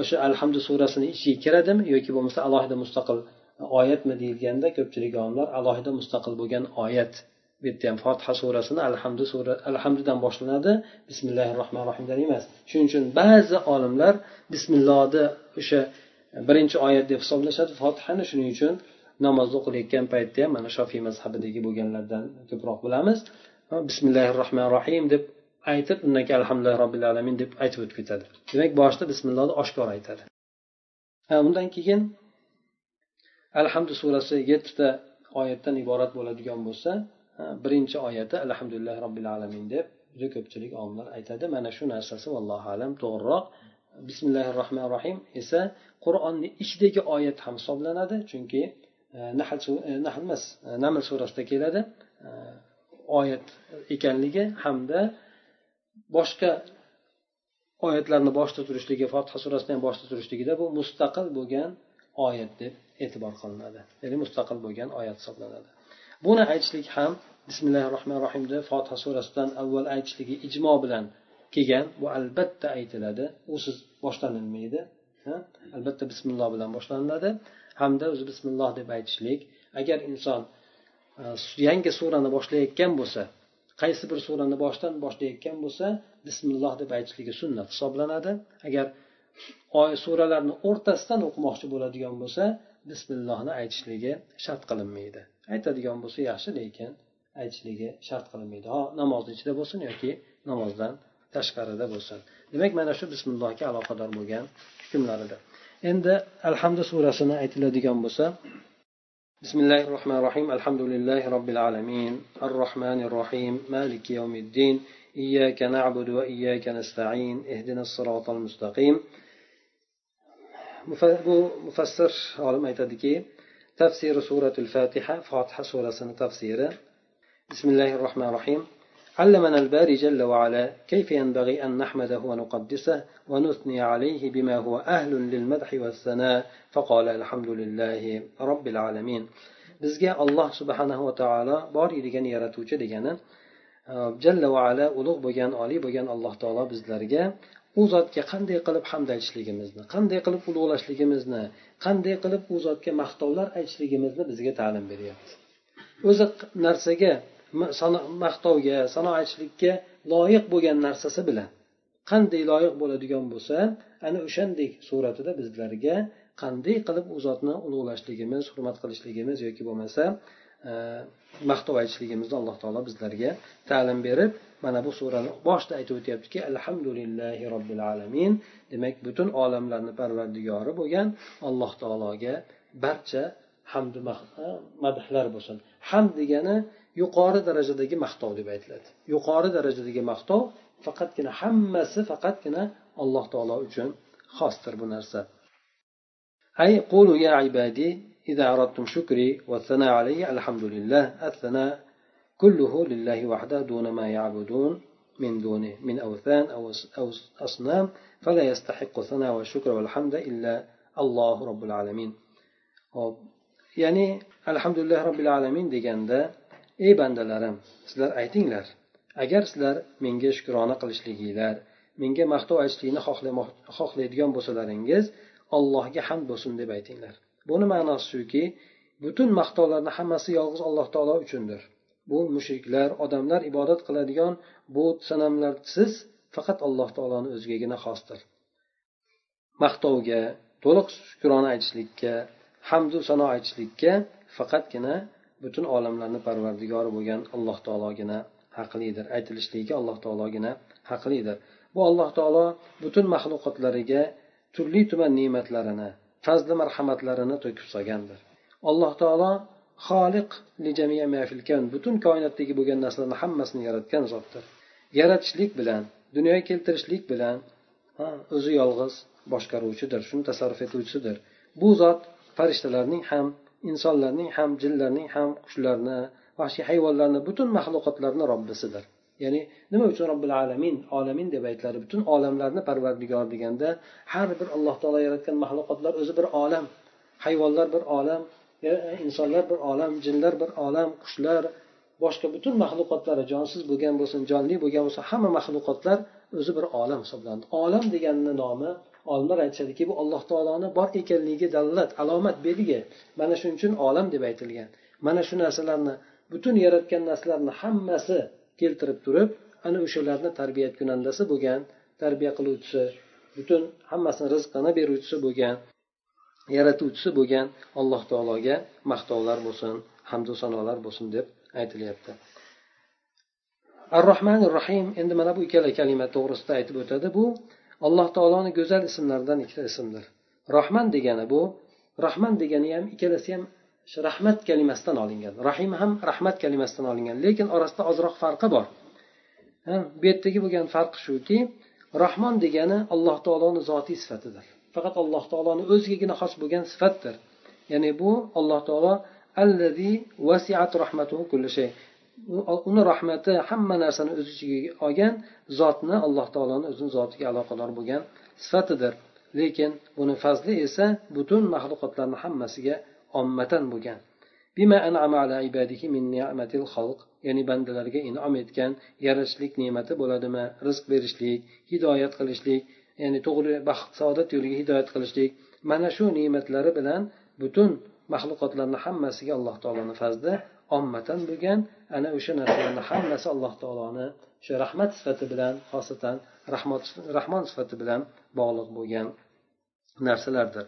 o'sha alhamdu surasini ichiga kiradimi yoki bo'lmasa alohida mustaqil oyatmi deyilganda ko'pchilik olimlar alohida mustaqil bo'lgan oyat bu yerda ham fotiha surasini alhamdu sura alhamdudan boshlanadi bismillahi rohmanir rohimdan emas. Shuning uchun ba'zi olimlar bismillohni o'sha birinchi oyat deb hisoblashadi. Fotihani shuning uchun namozni o'qilayotgan paytda ham mana shofiy mazhabidagi bo'lganlardan ko'proq bilamiz. Bismillahi rohmanir rohim deb aytib undan keyin alhamdulillah robbil alamin deb aytib o'tib ketadi. Demak boshida bismillohni oshkor aytadi. Undan keyin alhamdu surasi yettita oyatdan iborat bo'ladigan bo'lsa birinchi oyati alhamdulillah robbil alamin deb juda ko'pchilik olimlar aytadi. Mana shu narsasi vallohu alam to'g'riroq. Bismillahi rohmanir rohim esa qur'onni ichidagi oyat ham hisoblanadi chunki e, nahl e, nahl emas e, naml surasida keladi oyat ekanligi hamda boshqa oyatlarni boshida turishligi fotiha surasini ham boshida turishligida bu mustaqil bo'lgan oyat deb e'tibor qilinadi. Ya'ni mustaqil bo'lgan oyat hisoblanadi. Buni aytishlik ham bismillahi rohmanir rohimni fotiha surasidan avval aytishligi ijmo bilan kelgan. Bu albatta aytiladi. Usiz boshlanilmaydi. Albatta bismilloh bilan boshlaniladi hamda o'zi bismilloh deb aytishlik. Agar inson e, yangi surani boshlayotgan bo'lsa qaysi bir surani boshdan boshlayotgan bo'lsa bismilloh deb aytishligi sunnat hisoblanadi. Agar oy suralarni o'rtasidan o'qimoqchi bo'ladigan bo'lsa bismillohni aytishligi shart qilinmaydi. Aytadigan bo'lsa yaxshi lekin aytishligi shart qilinmaydi. Ho namozni ichida bo'lsin yoki namozdan tashqarida bo'lsin. Demak mana shu bismillohga aloqador bo'lgan hukmlaridir endi alhamdu surasini aytiladigan bo'lsa بسم الله الرحمن الرحيم الحمد لله رب العالمين الرحمن الرحيم مالك يوم الدين إياك نعبد وإياك نستعين اهدنا الصراط المستقيم مفسر عالم aytadiki تفسير سورة الفاتحة فاتحة سورة تفسير بسم الله الرحمن الرحيم علمنا الباري جل وعلا كيف ينبغي أن نحمده ونقدسه ونثني عليه بما هو أهل للمدح والثناء فقال الحمد لله رب العالمين bizga alloh subhanahu va taolo bor degan yaratuvchi degani jalla va ala ulug' bo'lgan oliy bo'lgan alloh taolo bizlarga u zotga qanday qilib hamd aytishligimizni qanday qilib ulug'lashligimizni qanday qilib u zotga maqtovlar aytishligimizni bizga ta'lim beryapti o'zi narsaga maqtovga sano aytishlikka loyiq bo'lgan narsasi bilan. Qanday loyiq bo'ladigan bo'lsa ana o'shandek suratida bizlarga qanday qilib u zotni ulug'lashligimiz hurmat qilishligimiz yoki bo'lmasa e, maqtov aytishligimizni alloh taolo bizlarga ta'lim berib mana bu surani boshida aytib o'tyaptiki alhamdulillahi robbil alamin. Demak butun olamlarni parvardigori bo'lgan alloh taologa barcha hamdu madhlar bo'lsin. Hamd degani yuqori darajadagi maqtov deb aytiladi yuqori darajadagi maqtov faqatgina hammasi faqatgina alloh taolo uchun xosdir bu narsa أي قولوا يا عبادي إذا أردتم شكري والثناء علي الحمد لله الثناء كله لله وحده دون ما يعبدون من دونه من أوثان أو أو أصنام فلا يستحق الثناء والشكر والحمد إلا الله رب العالمين ya'ni alhamdulillah robbil alamin deganda ey bandalarim sizlar aytinglar agar sizlar menga shukrona qilishliginglar menga maqtov aytishlikni xohlaydigan bo'lsalaringiz allohga hamd bo'lsin deb aytinglar. Buni ma'nosi shuki butun maqtovlarni hammasi yolg'iz alloh taolo uchundir. Bu mushriklar odamlar ibodat qiladigan but sanamlarsiz faqat alloh taoloni o'zigagina xosdir. Maqtovga to'liq shukrona aytishlikka hamdu sano aytishlikka faqatgina butun olamlarni parvardigori bo'lgan alloh taologina haqlidir. Aytilishligiga alloh taologina haqlidir. Bu alloh taolo butun maxluqotlariga turli tuman ne'matlarini fazli marhamatlarini to'kib solgandir. Alloh taolo xoliq butun koinotdagi bo'lgan narsalarni hammasini yaratgan zotdir. Yaratishlik bilan dunyoga keltirishlik bilan o'zi yolg'iz boshqaruvchidir shuni tasarruf etuvchisidir. Bu zot farishtalarning ham insonlarning ham jinlarning ham qushlarni vahshiy hayvonlarni butun maxluqotlarni robbisidir. Ya'ni nima uchun robbil alamin olamin deb aytiladi? Butun olamlarni parvardigor deganda har bir alloh taolo yaratgan maxluqotlar o'zi bir olam. Hayvonlar bir olam e, insonlar bir olam jinlar bir olam qushlar boshqa butun maxluqotlari jonsiz bo'lgan bo'lsin jonli bo'lgan bo'lsin hamma maxluqotlar o'zi bir olam hisoblanadi olam deganni nomi olimlar aytishadiki bu alloh taoloni bor ekanligiga dalolat alomat belgi. Mana shuning uchun olam deb aytilgan. Mana shu narsalarni butun yaratgan narsalarni hammasi keltirib turib ana o'shalarni tarbiya kunandasi bo'lgan tarbiya qiluvchisi butun hammasini rizqini beruvchisi bo'lgan yaratuvchisi bo'lgan alloh taologa maqtovlar bo'lsin hamdu sanolar bo'lsin deb aytilyapti. Ar rohmanir rohim endi mana bu ikkala kalima to'g'risida aytib o'tadi. Bu alloh taoloni go'zal ismlaridan ikkita ismdir. Rohman degani bu rahman degani ham ikkalasi ham rahmat kalimasidan olingan. Rahim ham rahmat kalimasidan olingan. Lekin orasida ozroq farqi bor. Bu yerdagi bo'lgan farq shuki rahmon degani alloh taoloni zotiy sifatidir. Faqat alloh taoloni o'zigagina xos bo'lgan sifatdir. Ya'ni bu alloh taolo allazi vasiat rahmatuhu kulli shay uni rahmati hamma narsani o'z ichiga olgan zotni alloh taoloni o'zini zotiga aloqador bo'lgan sifatidir. Lekin buni fazli esa butun maxluqotlarni hammasiga ommatan bo'lgan. Ya'ni bandalarga inom etgan yaratishlik ne'mati bo'ladimi? Rizq berishlik hidoyat qilishlik ya'ni to'g'ri baxt saodat yo'liga hidoyat qilishlik. Mana shu ne'matlari bilan butun maxluqotlarni hammasiga alloh taoloni fazli ommatan bo'lgan ana o'sha narsalarni hammasi alloh taoloni o'sha rahmat sifati bilan xosatan rahmon sifati bilan bog'liq bo'lgan narsalardir.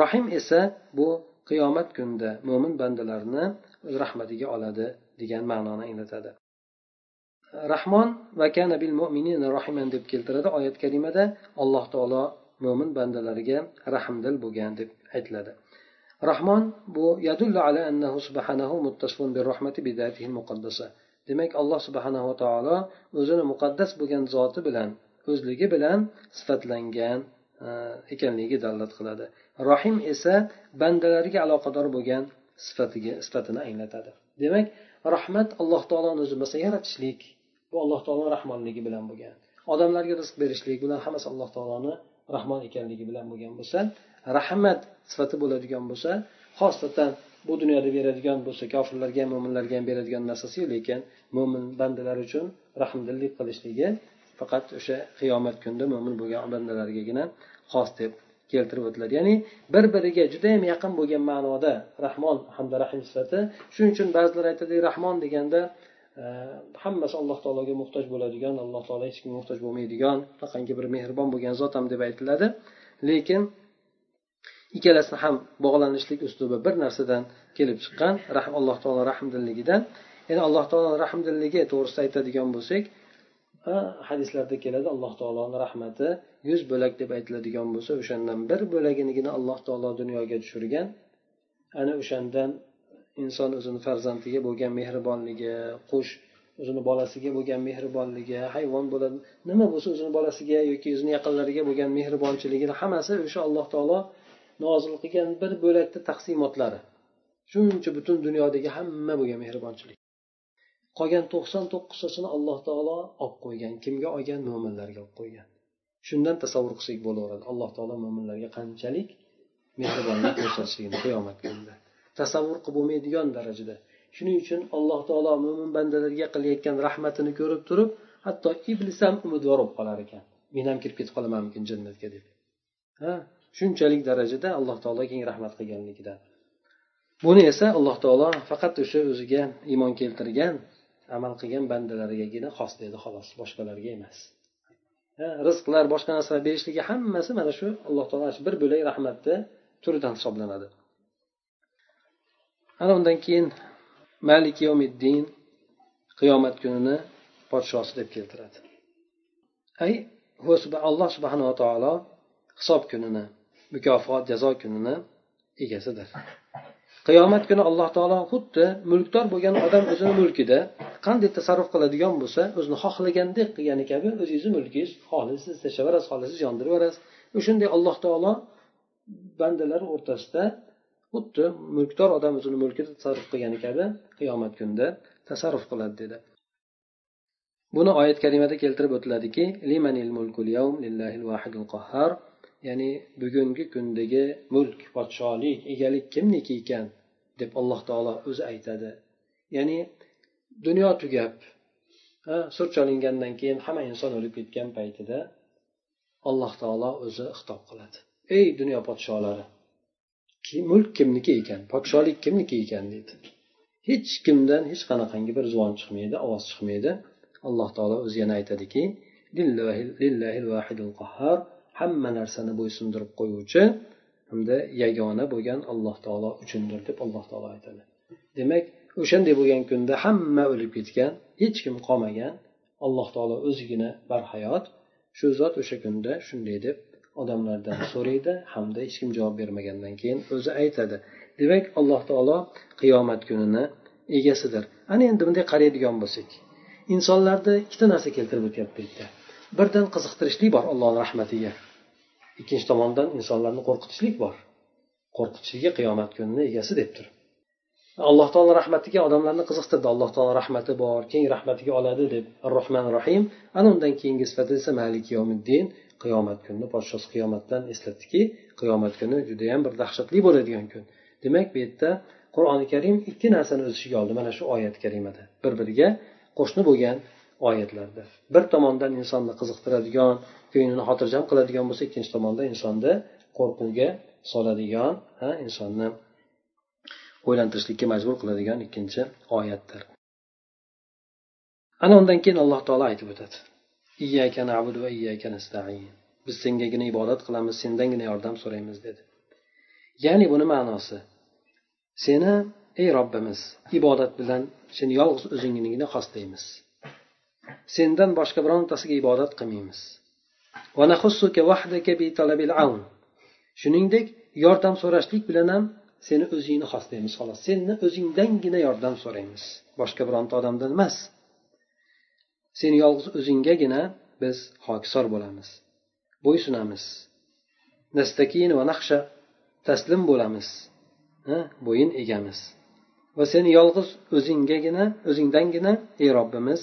Rohim esa bu qiyomat kunida mo'min bandalarni o'z rahmatiga oladi degan ma'noni anglatadi. Rahmon va kana bil mu'minina rahiman deb keltiradi oyat karimada alloh taolo mo'min bandalariga rahmdil bo'lgan deb aytiladi. Rahmon bu yadullu ala annahu subhanahu muttasifun bir rahmati bidatihi muqaddasa. Demak alloh subhanava taolo o'zini muqaddas bo'lgan zoti bilan o'zligi bilan sifatlangan e, ekanligiga dalolat qiladi. Rohim esa bandalariga aloqador bo'lgan sifatiga sifatini anglatadi. Demak rahmat alloh taoloni o'zi bo'lsa yaratishlik bu alloh taoloni rahmonligi bilan bo'lgan. Odamlarga rizq berishlik bular hammasi alloh taoloni rahmon ekanligi bilan bo'lgan bo'lsa rahmat sifati bo'ladigan bo'lsa xosatan bu dunyoda beradigan bo'lsa kofirlarga ham mo'minlarga ham beradigan narsasi lekin mo'min bandalar uchun rahmdillik qilishligi faqat o'sha qiyomat kunida mo'min bo'lgan bandalargagina xos deb keltirib o'tiladi. Ya'ni bir biriga judayam yaqin bo'lgan ma'noda rahmon hamda rahim sifati shuning uchun ba'zilar aytadi rahmon deganda e, hammasi alloh taologa muhtoj bo'ladigan alloh taolo hech kimga muhtoj bo'lmaydigan faqatgi bir mehribon bo'lgan zot ham deb aytiladi. Lekin ikkalasini ham bog'lanishlik uslubi bir narsadan kelib chiqqan alloh taolo rahmdilligidan. Endi alloh taolo rahmdilligi to'g'risida aytadigan bo'lsak hadislarda keladi alloh taoloni rahmati yuz bo'lak deb aytiladigan bo'lsa o'shandan bir bo'laginigina alloh taolo dunyoga tushirgan. Ana o'shandan inson o'zini farzandiga bo'lgan mehribonligi qush o'zini bolasiga bo'lgan mehribonligi hayvon bo'ladi nima bo'lsa o'zini bolasiga yoki o'zini yaqinlariga bo'lgan mehribonchiligini hammasi o'sha alloh taolo nozil qilgan bir bo'lakda taqsimotlari. Shuncha butun dunyodagi hamma bo'lgan mehribonchilik. Qolgan to'qson to'qqiztasini alloh taolo olib qo'ygan kimga olgan? Mo'minlarga olib qo'ygan. Shundan tasavvur qilsak bo'laveradi. Alloh taolo mo'minlarga qanchalik mehribonlik ko'rsatishligini qiyomat kunida. Tasavvur qilib bo'lmaydigan darajada. Shuning uchun alloh taolo mo'min bandalarga qilayotgan rahmatini ko'rib turib hatto iblis ham umidvor bo'lib qolar ekan. Men ham kirib ketib qolamanmikin jannatga deb. Ha? Shunchalik darajada alloh taolo keng rahmat qilganligida. Buni esa alloh taolo faqat o'sha o'ziga iymon keltirgan amal qilgan bandalarigagina xos dedi xolos boshqalarga emas. Rizqlar boshqa narsalar berishligi hammasi mana shu alloh taolo bir bo'lak rahmatni turidan hisoblanadi. Ana undan keyin malik yomiddin qiyomat kunini podshosi deb keltiradi. Ay alloh subhanava taolo hisob kunini mukofot jazo kunini egasidir. Qiyomat kuni alloh taolo xuddi mulkdor bo'lgan odam o'zini mulkida qanday tasarruf qiladigan bo'lsa o'zini xohlagandek qilgani kabi o'zingizni mulkingiz xohlasangiz tashlab yuborasiz xohlasangiz yondirib yuborasiz o'shanday alloh taolo bandalar o'rtasida xuddi mulkdor odam o'zini mulkida tasarruf qilgani kabi qiyomat kunida tasarruf qiladi dedi. Buni oyat karimada keltirib o'tiladiki ya'ni bugungi kundagi mulk podsholik egalik kimniki ekan deb alloh taolo o'zi aytadi. Ya'ni dunyo tugab sur chalingandan keyin hamma inson o'lib ketgan paytida alloh taolo o'zi xitob qiladi. Ey dunyo podsholari mulk kimniki ekan podsholik kimniki ekan deydi. Hech kimdan hech qanaqangi bir zvon chiqmaydi ovoz chiqmaydi. Alloh taolo o'zi yana aytadiki hamma narsani bo'ysundirib qo'yuvchi hamda yagona bo'lgan alloh taolo uchundir deb alloh taolo aytadi. Demak o'shanday bo'lgan kunda hamma o'lib ketgan hech kim qolmagan alloh taolo o'zigina barhayot. Shu zot o'sha kunda shunday deb odamlardan so'raydi hamda hech kim javob bermagandan keyin o'zi aytadi. Demak alloh taolo qiyomat kunini egasidir. Ana endi bunday qaraydigan bo'lsak insonlarni ikkita narsa keltirib o'tyapti bu yerda birdan qiziqtirishlik bor allohni rahmatiga. Ikkinchi tomondan insonlarni qo'rqitishlik bor. Qo'rqitishligi qiyomat kunini egasi deb turib. Alloh taolo rahmatiga odamlarni qiziqtirdi. Alloh taolo rahmati bor keng rahmatiga oladi deb ar rohman rohim ana undan keyingi sifati esa malik yomiddin qiyomat kunini podshosi qiyomatdan eslatdiki qiyomat kuni judayam bir dahshatli bo'ladigan kun. Demak bu yerda qur'oni karim ikki narsani o'z ichiga oldi. Mana shu oyat karimada. Bir biriga qo'shni bo'lgan oyatlarda. Bir tomondan insonni qiziqtiradigan ko'nglini xotirjam qiladigan bo'lsa ikkinchi tomonda insonni qo'rquvga soladigan ha insonni o'ylantirishlikka majbur qiladigan ikkinchi oyatdir. Ana undan keyin alloh taolo aytib o'tadi. Biz sengagina ibodat qilamiz sendangina yordam so'raymiz dedi. Ya'ni buni ma'nosi seni ey robbimiz ibodat bilan seni yolg'iz o'zingnigina xoslaymiz. Sendan boshqa birontasiga ibodat qilmaymiz. Shuningdek yordam so'rashlik bilan ham seni o'zingni xoslaymiz. Xolos seni o'zingdangina yordam so'raymiz. Boshqa bironta odamdan emas. Seni yolg'iz o'zinggagina biz hokisor bo'lamiz. Bo'ysunamiz. Nastakin va naqsha taslim bo'lamiz. Bo'yin egamiz. Va seni yolg'iz o'zinggagina o'zingdangina ey robbimiz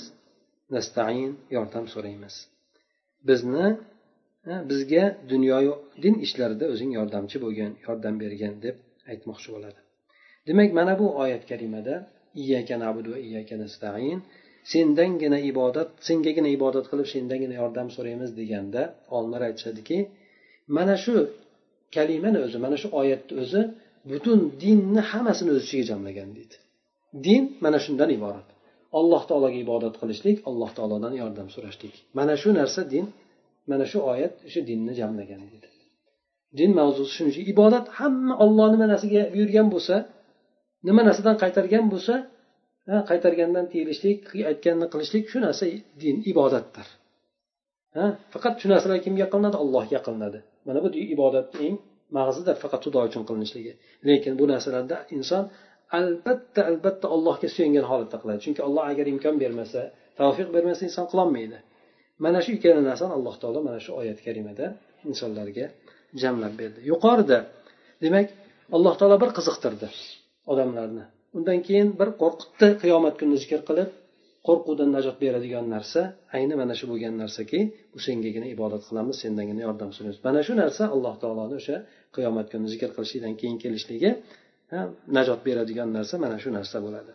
nastain yordam so'raymiz. Bizni bizga dunyoyu din ishlarida o'zing yordamchi bo'lgin yordam bergin deb aytmoqchi bo'ladi. Demak mana bu oyat karimada iyyaka nabudu va iyyaka nastain sendangina ibodat sengagina ibodat qilib sendangina yordam so'raymiz deganda olimlar aytishadiki mana shu kalimani o'zi mana shu oyatni o'zi butun dinni hammasini o'z ichiga jamlagan deydi. Din mana shundan iborat. Alloh taologa ibodat qilishlik alloh taolodan yordam so'rashlik. Mana shu narsa din mana shu oyat shu dinni jamlagan deydi din mavzusi shuning uchun ibodat hamma olloh nima narsaga buyurgan bo'lsa nima narsadan qaytargan bo'lsa qaytargandan tiyilishlik aytganini qilishlik shu narsa din ibodatdir. Ha faqat shu narsalar kimga qilinadi? Allohga qilinadi. Mana bu ibodatni eng mag'zidir faqat xudo uchun qilinishligi. Lekin bu narsalarda inson albatta albatta allohga suyangan holatda qiladi. Chunki alloh agar imkon bermasa tavfiq bermasa inson qilolmaydi. Mana shu ikkala narsani alloh taolo mana shu oyat karimada insonlarga jamlab berdi. Yuqorida demak alloh taolo bir qiziqtirdi odamlarni. Undan keyin bir qo'rqitdi qiyomat kunini zikr qilib qo'rquvdan najot beradigan narsa ayni mana shu bo'lgan narsaki bu sengagina ibodat qilamiz sendangina yordam so'raymiz mana shu narsa alloh taoloni o'sha qiyomat kunini zikr qilishlikdan keyin kelishligi najot beradigan narsa mana shu narsa bo'ladi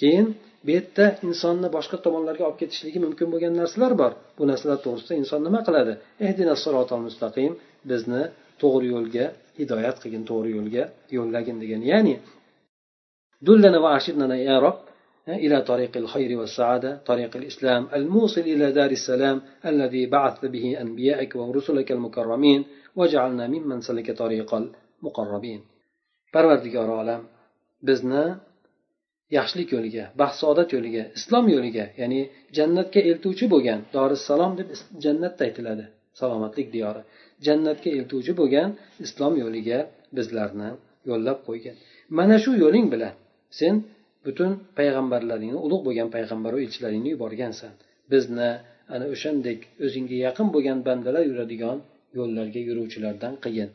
keyin bu yerda insonni boshqa tomonlarga olib ketishligi mumkin bo'lgan narsalar bor bu narsalar to'g'risida inson nima qiladi ehdina mustaqim bizni to'g'ri yo'lga hidoyat qilgin to'g'ri yo'lga yo'llagin degan ya'ni دلنا وأرشدنا يا رب إلى طريق الخير والسعادة طريق الإسلام الموصل إلى دار السلام الذي بعثت به أنبيائك ورسلك المكرمين وجعلنا ممن سلك طريق المقربين parvardigori olam bizni yaxshilik yo'liga baxt saodat yo'liga islom yo'liga ya'ni jannatga eltuvchi bo'lgan dorissalom deb jannatda aytiladi salomatlik diyori. Jannatga eltuvchi bo'lgan islom yo'liga bizlarni yo'llab qo'ygin mana shu yo'ling bilan sen butun payg'ambarlaringni ulug' bo'lgan payg'ambaru elchilaringni yuborgansan. Bizni ana o'shandek o'zingga yaqin bo'lgan bandalar yuradigan yo'llarga yuruvchilardan qilgin.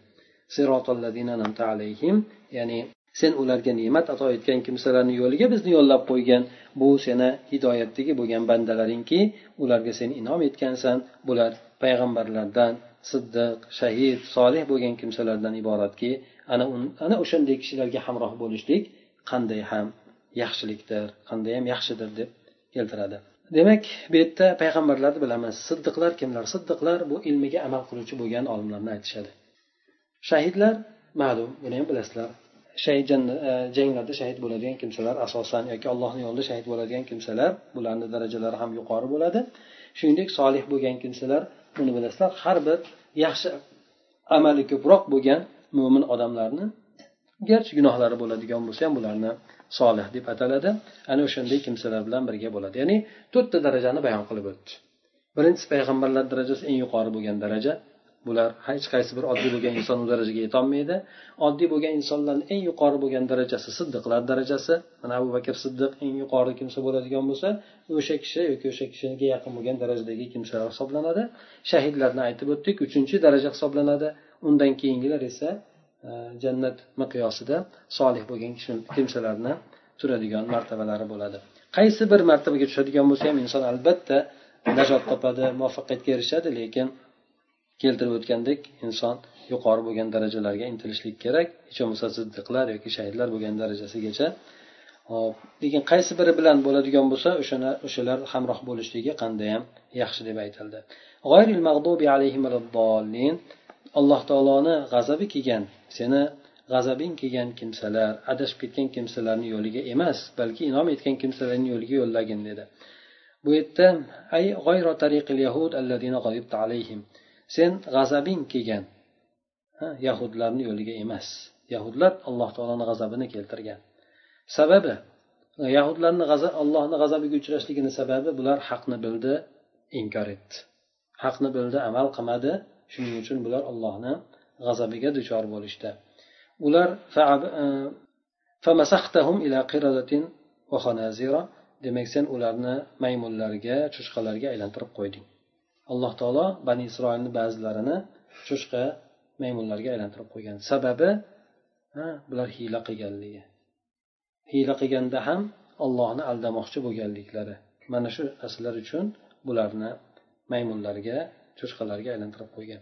Ya'ni sen ularga ne'mat ato etgan kimsalarni yo'liga bizni yo'llab qo'ygan bu seni hidoyatdagi bo'lgan bandalaringki ularga sen inom etgansan bular payg'ambarlardan siddiq shahid solih bo'lgan kimsalardan iboratki ana ana o'shanday kishilarga hamroh bo'lishlik qanday ham yaxshilikdir qanday ham yaxshidir deb keltiradi. Demak bu yerda payg'ambarlarni bilamiz. Siddiqlar kimlar? Siddiqlar bu ilmiga amal qiluvchi bo'lgan olimlarni aytishadi. Shahidlar ma'lum buni ham bilasizlar. E, janglarda shahid bo'ladigan kimsalar asosan yoki allohni yo'lida shahid bo'ladigan kimsalar bularni darajalari ham yuqori bo'ladi. Shuningdek solih bo'lgan kimsalar buni bilasizlar har bir yaxshi amali ko'proq bo'lgan mo'min odamlarni garchi gunohlari bo'ladigan bo'lsa ham bularni solih deb ataladi. Ana o'shanday kimsalar bilan birga bo'ladi. Ya'ni to'rtta darajani bayon qilib o'tdi. Birinchisi payg'ambarlar darajasi eng yuqori bo'lgan daraja. Bular hech qaysi bir oddiy bo'lgan inson u darajaga yetolmaydi oddiy bo'lgan insonlarni eng yuqori bo'lgan darajasi siddiqlar darajasi. Mana abu bakr siddiq eng yuqori kimsa bo'ladigan bo'lsa o'sha kishi yoki o'sha kishiga yaqin bo'lgan darajadagi kimsalar hisoblanadi. Shahidlarni aytib o'tdik uchinchi daraja hisoblanadi. Undan keyingilar esa e, jannat miqyosida solih bo'lgan kimsalarni turadigan martabalari bo'ladi. Qaysi bir martabaga tushadigan bo'lsa ham inson albatta najot topadi muvaffaqiyatga erishadi lekin keltirib o'tgandek inson yuqori bo'lgan darajalarga intilishlik kerak. Hech bo'lmasa siddiqlar yoki shahidlar bo'lgan darajasigacha. Hop lekin qaysi biri bilan bo'ladigan bo'lsa o'shani o'shalar hamroh bo'lishligi qandayyam yaxshi deb aytildi. Alloh taoloni g'azabi kelgan seni g'azabing kelgan kimsalar adashib ketgan kimsalarni yo'liga emas balki inom etgan kimsalarni yo'liga yo'llagin dedi. Bu yerda ay yahud alayhim. Sen g'azabing kelgan. Yahudlarni yo'liga emas. Yahudlar alloh taoloni g'azabini keltirgan. Sababi yahudlarni allohni g'azabiga uchrashligini sababi bular haqni bildi inkor etdi. Haqni bildi amal qilmadi. Shuning uchun bular allohni g'azabiga duchor bo'lishdi. Ular e, demak sen ularni maymunlarga cho'chqalarga aylantirib qo'yding. Alloh taolo bani isroilni ba'zilarini cho'chqa maymunlarga aylantirib qo'ygan. Sababi bular hiyla qilganligi. Hiyla qilganda ham ollohni aldamoqchi bo'lganliklari. Mana shu narsalar uchun bularni maymunlarga cho'chqalarga aylantirib qo'ygan.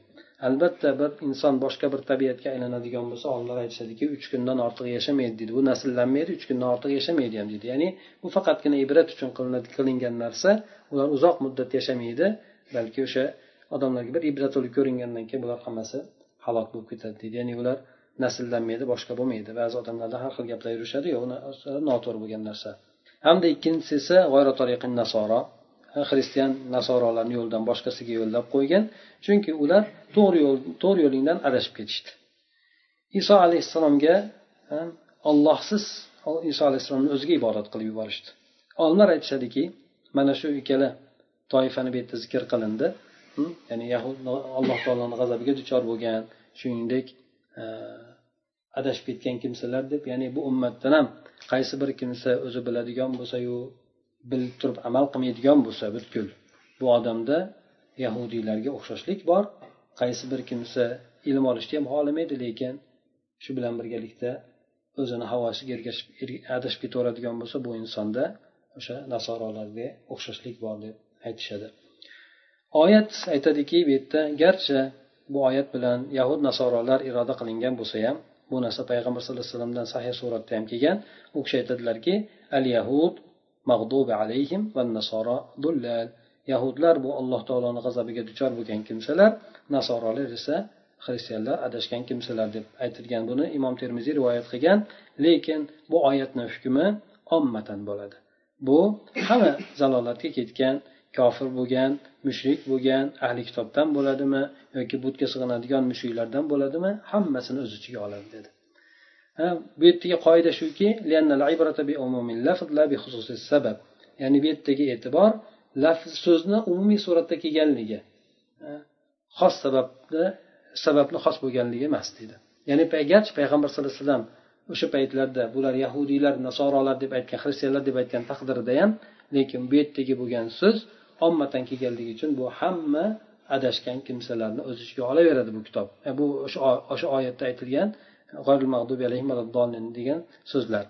Albatta bir inson boshqa bir tabiatga aylanadigan bo'lsa olimlar aytishadiki uch kundan ortiq yashamaydi deydi bu nasllanmaydi uch kundan ortiq yashamaydi ham deydi ya'ni bu faqatgina ibrat uchun qilingan narsa ular uzoq muddat yashamaydi. Balki o'sha odamlarga bir ibrat bo'lib ko'ringandan keyin bular hammasi halok bo'lib ketadi deydi. Ya'ni ular nasllanmaydi boshqa bo'lmaydi. Ba'zi odamlarda har xil gaplar yurishadi yo'q noto'g'ri bo'lgan narsa. Hamda ikkinchisi esa nasoro. Xristian nasorolarni yo'lidan boshqasiga yo'llab qo'ygan chunki ular to'g'ri yo'l to'g'ri yo'lingdan adashib ketishdi. Iso alayhissalomga ollohsiz iso alayhissalomni o'ziga ibodat qilib yuborishdi. Olimlar aytishadiki mana shu ikkala toifani bu yerda zikr qilindi. Ya'ni alloh taoloni g'azabiga duchor bo'lgan shuningdek adashib ketgan kimsalar deb ya'ni bu ummatdan ham qaysi bir kimsa o'zi biladigan bo'lsayu bilib turib amal qilmaydigan bo'lsa butkul. Bu odamda yahudiylarga o'xshashlik bor. Qaysi bir kimsa ilm olishni ham xohlamaydi lekin shu bilan birgalikda o'zini havosiga ergashib adashib ketaveradigan bo'lsa bu insonda o'sha nasorolarga o'xshashlik bor deb aytishadi. Oyat aytadiki bu yerda garchi bu oyat bilan yahud nasorolar iroda qilingan bo'lsa ham bu narsa payg'ambar sallallohu alayhi vasallamdan sahih suratda ham kelgan. U kishi aytadilarki al yahud mag'dubi alayhim va nasoro dullal. Yahudlar bu alloh taoloni g'azabiga duchor bo'lgan kimsalar nasorolar esa xristianlar adashgan kimsalar deb aytilgan. Buni imom termiziy rivoyat qilgan lekin bu oyatni hukmi ommatan bo'ladi. Bu hamma zalolatga ketgan kofir bo'lgan mushrik bo'lgan ahli kitobdan bo'ladimi yoki butga sig'inadigan mushriklardan bo'ladimi? Hammasini o'z ichiga oladi dedi. Bu yerdagi qoida shuki ya'ni bu yerdagi e'tibor lafz so'zni umumiy suratda kelganligi xos sababni sababni xos bo'lganligi emas deydi ya'ni garchi payg'ambar sallallohu alayhi vasallam o'sha paytlarda bular yahudiylar nasorolar deb aytgan xristianlar deb aytgan taqdirida ham lekin bu yerdagi bo'lgan so'z ommatan kelganligi uchun bu hamma adashgan kimsalarni o'z ichiga olaveradi bu kitob. E, bu o'sha oyatda aytilgan degan so'zlar.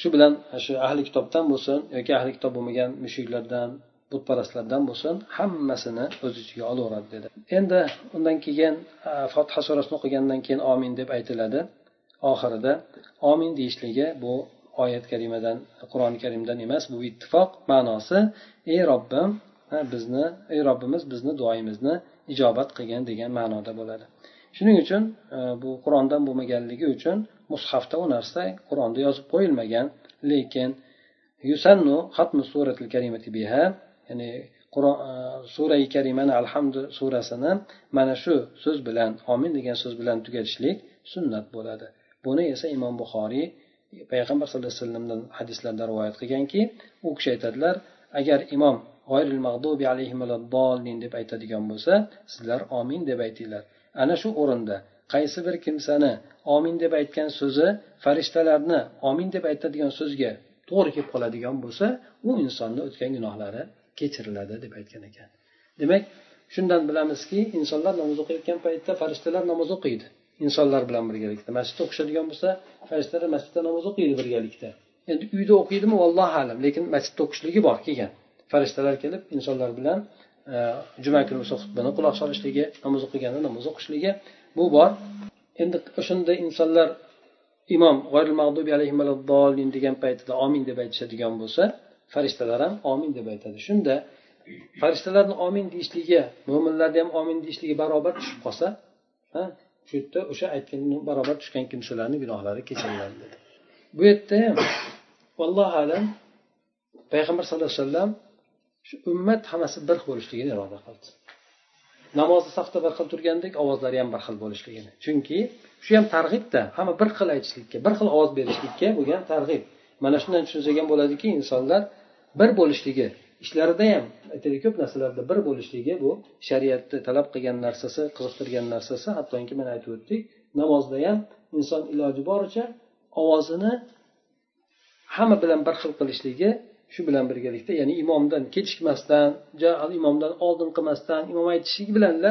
Shu bilan shu ahli kitobdan bo'lsin yoki ahli kitob bo'lmagan mushriklardan butparastlardan bo'lsin hammasini o'z ichiga olaveradi dedi. Endi undan keyin e, fotiha surasini o'qigandan keyin omin deb aytiladi. Oxirida omin deyishligi bu oyat karimadan qur'oni karimdan emas bu ittifoq ma'nosi ey robbim bizni ey robbimiz bizni duoyimizni ijobat qilgin degan ma'noda bo'ladi. Shuning uchun e, bu qur'ondan bo'lmaganligi uchun mushafda u narsa qur'onda yozib qo'yilmagan. Lekin yusannu hatmu suratil karimati biha ya'ni qur'on e, surai karimani alhamdu surasini mana shu so'z bilan omin degan so'z bilan tugatishlik sunnat bo'ladi. Buni esa imom buxoriy payg'ambar sallallohu alayhi vasallamdan hadislarda rivoyat qilganki u kishi aytadilar agar imom g'oyril mag'dubi alayhim deb aytadigan bo'lsa sizlar omin deb aytinglar. Ana shu o'rinda qaysi bir kimsani omin deb aytgan so'zi farishtalarni omin deb aytadigan so'zga to'g'ri kelib qoladigan bo'lsa u insonni o'tgan gunohlari kechiriladi deb aytgan ekan. Demak shundan bilamizki insonlar namoz o'qiyotgan paytda farishtalar namoz o'qiydi. Insonlar bilan birgalikda masjidda o'qishadigan bo'lsa farishtalar masjidda namoz o'qiydi birgalikda. Endi uyda o'qiydimi vallohu alam. Lekin masjidda o'qishligi bor kelgan. Farishtalar kelib insonlar bilan e, juma kuni o'sha xutbani quloq solishligi namoz o'qiganda namoz o'qishligi bu bor. Endi o'shanda insonlar imom degan paytida omin deb aytishadigan bo'lsa farishtalar ham omin deb aytadi. Shunda farishtalarni omin deyishligi mo'minlarni ham omin deyishligi barobar tushib qolsa shu yerda o'sha aytgan barobar tushgan kimsalarni gunohlari kechiriladi dedi. Bu yerda ham vallohu alam payg'ambar sallallohu alayhi vasallam shu ummat hammasi bir bo'lishligini iroda qildi. Namozni safda bir xil turgandek ovozlari ham bir xil bo'lishligini chunki shu ham targ'ibda hamma bir xil aytishlikka bir xil ovoz berishlikka bo'lgan targ'ib. Mana shundan tushunsak ham bo'ladiki insonlar bir bo'lishligi ishlarida ham aytaylik ko'p narsalarda bir bo'lishligi bu shariatni talab qilgan narsasi qiziqtirgan narsasi. Hattoki mana aytib o'tdik namozda ham inson iloji boricha ovozini hamma bilan bir xil qilishligi shu bilan birgalikda ya'ni imomdan kechikmasdan imomdan oldin qilmasdan imom aytishligi bilanla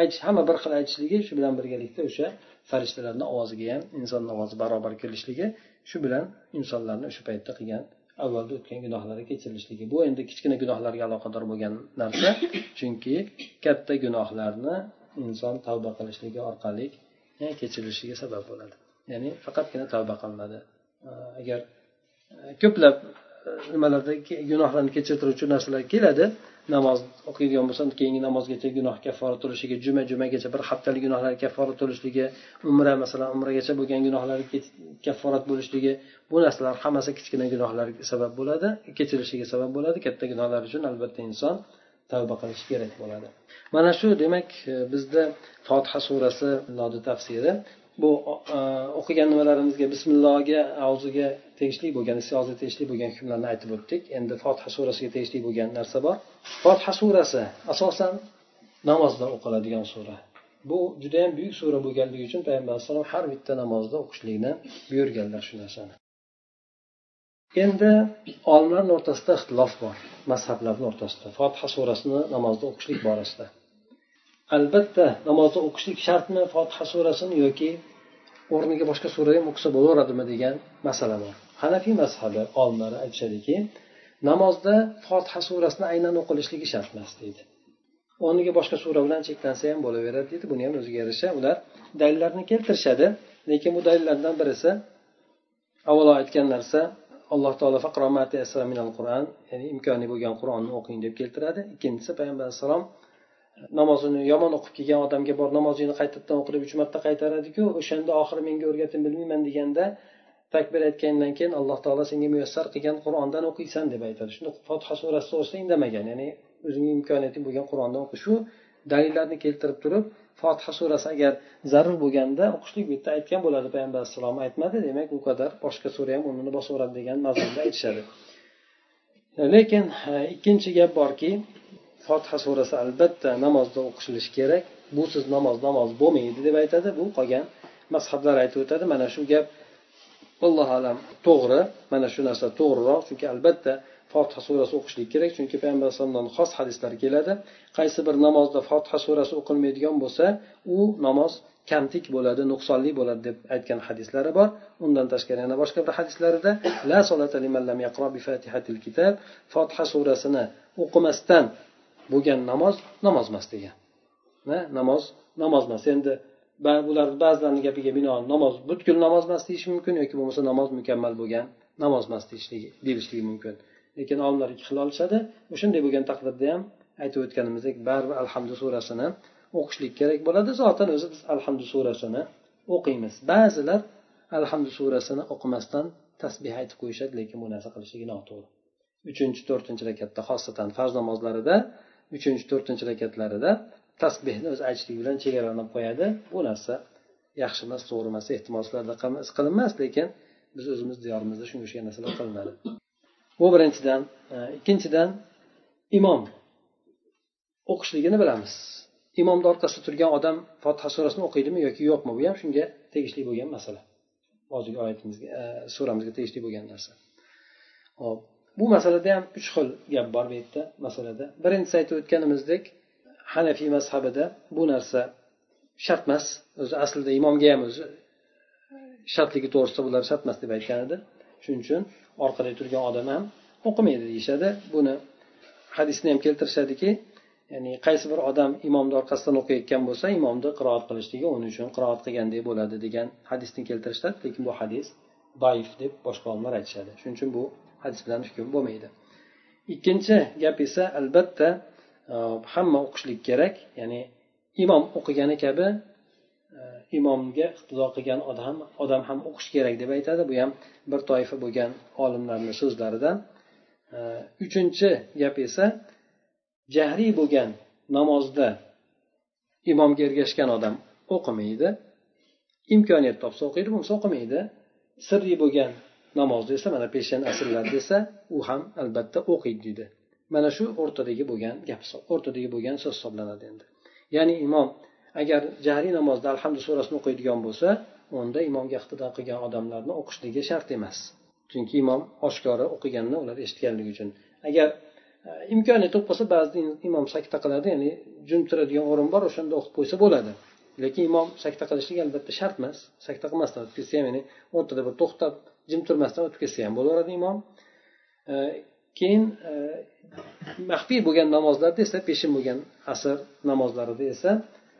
aytish hamma bir xil aytishligi shu bilan birgalikda o'sha farishtalarni ovoziga ham insonni ovozi barobar kelishligi shu bilan insonlarni o'sha paytda qilgan avvalda o'tgan gunohlari kechirilishligi bu endi kichkina gunohlarga aloqador bo'lgan narsa chunki katta gunohlarni inson tavba qilishligi orqali kechirilishiga sabab bo'ladi. Ya'ni faqatgina tavba qilinadi. Agar ko'plab e, nimalarda gunohlarni kechirtiruvchi narsalar keladi. Namoz o'qiydigan bo'lsa keyingi namozgacha gunoh kaffora to'lishligi juma jumagacha bir haftalik gunohlar kaffora to'lishligi umra masalan umragacha bo'lgan gunohlar kafforat bo'lishligi bu narsalar hammasi kichkina gunohlar sabab bo'ladi kechirilishiga sabab bo'ladi. Katta gunohlar uchun albatta inson tavba qilishi kerak bo'ladi. Mana shu demak e, bizda fotiha surasi nodi tafsiri. Bu e, o'qigan nimalarimizga bismillohga avzuga tegishli bo'lgan istiozga tegishli bo'lgan hukmlarni aytib o'tdik. Endi fotiha surasiga tegishli bo'lgan narsa bor. Fotiha surasi asosan namozda o'qiladigan sura. Bu judayam buyuk sura bo'lganligi uchun payg'ambar alayhisalom har bitta namozda o'qishlikni buyurganlar shu narsani. Endi olimlarni o'rtasida ixtilof bor mazhablarni o'rtasida. Fotiha surasini namozda o'qishlik borasida. Albatta namozda o'qishlik shartmi fotiha surasini yoki o'rniga boshqa sura ham o'qisa bo'laveradimi degan masala bor. Hanafiy mazhabi olimlari aytishadiki namozda fotiha surasini aynan o'qilishligi shart emas deydi. O'rniga boshqa sura bilan cheklansa ham bo'laveradi deydi. Buni ham o'ziga yarasha. Ular dalillarni keltirishadi lekin bu dalillardan birisi avvalo aytgan narsa alloh taolo qur'on ya'ni imkoni bo'lgan qur'onni o'qing deb keltiradi. Ikkinchisi payg'ambar alayhissalom namozini yomon o'qib kelgan odamga bor namozingni qaytadan o'qi deb uch marta qaytaradiku o'shanda oxiri menga o'rgatib bilmayman deganda takbir aytgandan keyin alloh taolo senga muyassar qilgan qur'ondan o'qiysan deb aytadi. Shunda fotiha surasi o'qisa indamagan ya'ni o'zingni imkoniyating bo'lgan qur'ondan o'qi shu dalillarni keltirib turib fotiha surasi agar zarur bo'lganda o'qishlik bu yerda aytgan bo'ladi payg'ambar alayhissalom aytmadi demak u qadar boshqa sura ham o'rnini bosaveradi degan mazmunda aytishadi. Lekin e, ikkinchi gap borki fotiha surasi albatta namozda o'qishilishi kerak. Busiz namoz namoz bo'lmaydi deb aytadi. Bu qolgan mazhablar aytib o'tadi. Mana shu gap allohu alam to'g'ri. Mana shu narsa to'g'riroq. Chunki albatta fotiha surasi o'qishlik kerak. Chunki payg'ambar alayhisalomdan xos hadislar keladi. Qaysi bir namozda fotiha surasi o'qilmaydigan bo'lsa u namoz kamtik bo'ladi nuqsonli bo'ladi deb aytgan hadislari bor. Undan tashqari yana boshqa bir hadislarida la solata liman lam yaqra bi fatihatil kitab. Fotiha surasini o'qimasdan bo'lgan namoz namoz emas degan. Namoz namoz emas. Endi bularni ba'zilarni gapiga binoan namoz butkul namoz emas deyish mumkin yoki bo'lmasa namoz mukammal bo'lgan namoz emas deyishligi deyilishligi mumkin. Lekin olimlar ikki xil olishadi o'shanday bo'lgan taqdirda ham aytib o'tganimizdek baribir alhamdu surasini o'qishlik kerak bo'ladi. Zotan o'zi biz alhamdu surasini o'qiymiz. Ba'zilar alhamdu surasini o'qimasdan tasbeh aytib qo'yishadi lekin bu narsa qilishligi noto'g'ri. Uchinchi to'rtinchi rakatda xosatan farz namozlarida uchinchi to'rtinchi rakatlarida tasbehni o'zi aytishlik bilan chegaralanib qo'yadi. Bu narsa yaxshi emas to'g'ri emas ehtimol sizlarda qilinmas lekin biz o'zimiz diyorimizda shunga o'xshagan narsalar qilinadi. Bu birinchidan. E, ikkinchidan imom o'qishligini bilamiz. Imomni orqasida turgan odam fotiha surasini o'qiydimi yoki yo'qmi bu ham shunga tegishli bo'lgan masala. Hozirgi oyatimizga e, suramizga tegishli bo'lgan narsa. Hop bu masalada ham uch xil gap bor bu yerda masalada. Birinchisi aytib o'tganimizdek hanafiy mazhabida bu narsa shart emas. O'zi aslida imomga ham o'zi shartligi to'g'risida bular shart emas deb aytgan edi shuning uchun orqada turgan odam ham o'qimaydi deyishadi. Buni hadisni ham keltirishadiki ya'ni qaysi bir odam imomni orqasidan o'qiyotgan bo'lsa imomni qiroat qilishligi uning uchun qiroat qilgandek bo'ladi degan hadisni keltirishadi. Lekin bu hadis doif deb boshqa olimlar aytishadi. Shuning uchun bu hadis bilan hukm bo'lmaydi. Ikkinchi gap esa albatta e, hamma o'qishlik kerak ya'ni imom o'qigani kabi e, imomga iqtido qilgan odam odam ham o'qish kerak deb aytadi. Bu ham bir toifa bo'lgan olimlarni so'zlaridan. E, uchinchi gap esa jahriy bo'lgan namozda imomga ergashgan odam o'qimaydi imkoniyat topsa o'qiydi bo'lmasa o'qimaydi. Sirli bo'lgan namozni esa mana peshan asrlar desa u ham albatta o'qiydi deydi. Mana shu o'rtadagi bo'lgan gap o'rtadagi bo'lgan so'z hisoblanadi endi. Ya'ni imom agar jahriy namozda alhamdu surasini o'qiydigan bo'lsa unda imomga iqtido qilgan odamlarni o'qishligi shart emas. Chunki imom oshkora o'qiganini ular eshitganligi uchun. Agar imkoniyati imkoniyat bo'lib qolsa ba'zida imom sakta qiladi ya'ni jim turadigan o'rin bor o'shanda o'qib qo'ysa bo'ladi. Lekin imom sakta qilishligi albatta shart emas sakta qilmasdan. O'tkazsa ham ya'ni o'rtada bir to'xtab jim turmasdan o'tib ketsa ham bo'laveradi imom. E, keyin e, maxfiy bo'lgan namozlarda esa peshin bo'lgan asr namozlarida esa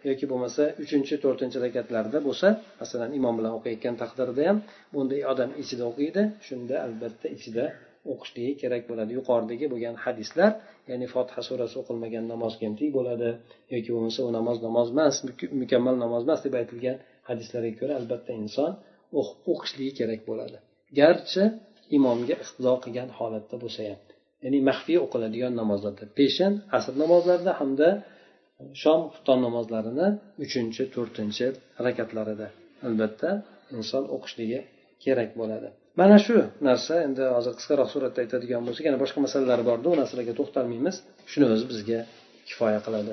yoki bo'lmasa uchinchi to'rtinchi rakatlarda bo'lsa masalan imom bilan o'qiyotgan taqdirda ham bunday odam ichida o'qiydi shunda albatta ichida o'qishligi kerak bo'ladi. Yuqoridagi bo'lgan hadislar ya'ni fotiha surasi o'qilmagan namoz kemtik bo'ladi yoki bo'lmasa u namoz namoz emas mukammal namoz emas deb aytilgan hadislarga ko'ra albatta inson o'qishligi kerak bo'ladi. Garchi imomga iqtido qilgan holatda bo'lsa ham ya'ni maxfiy o'qiladigan namozlarda peshin asr namozlarida hamda shom xufton namozlarini uchinchi to'rtinchi rakatlarida albatta inson o'qishligi kerak bo'ladi. Mana shu narsa endi hozir qisqaroq suratda aytadigan bo'lsak yana boshqa masalalar borda u narsalarga to'xtalmaymiz. Shuni o'zi bizga kifoya qiladi.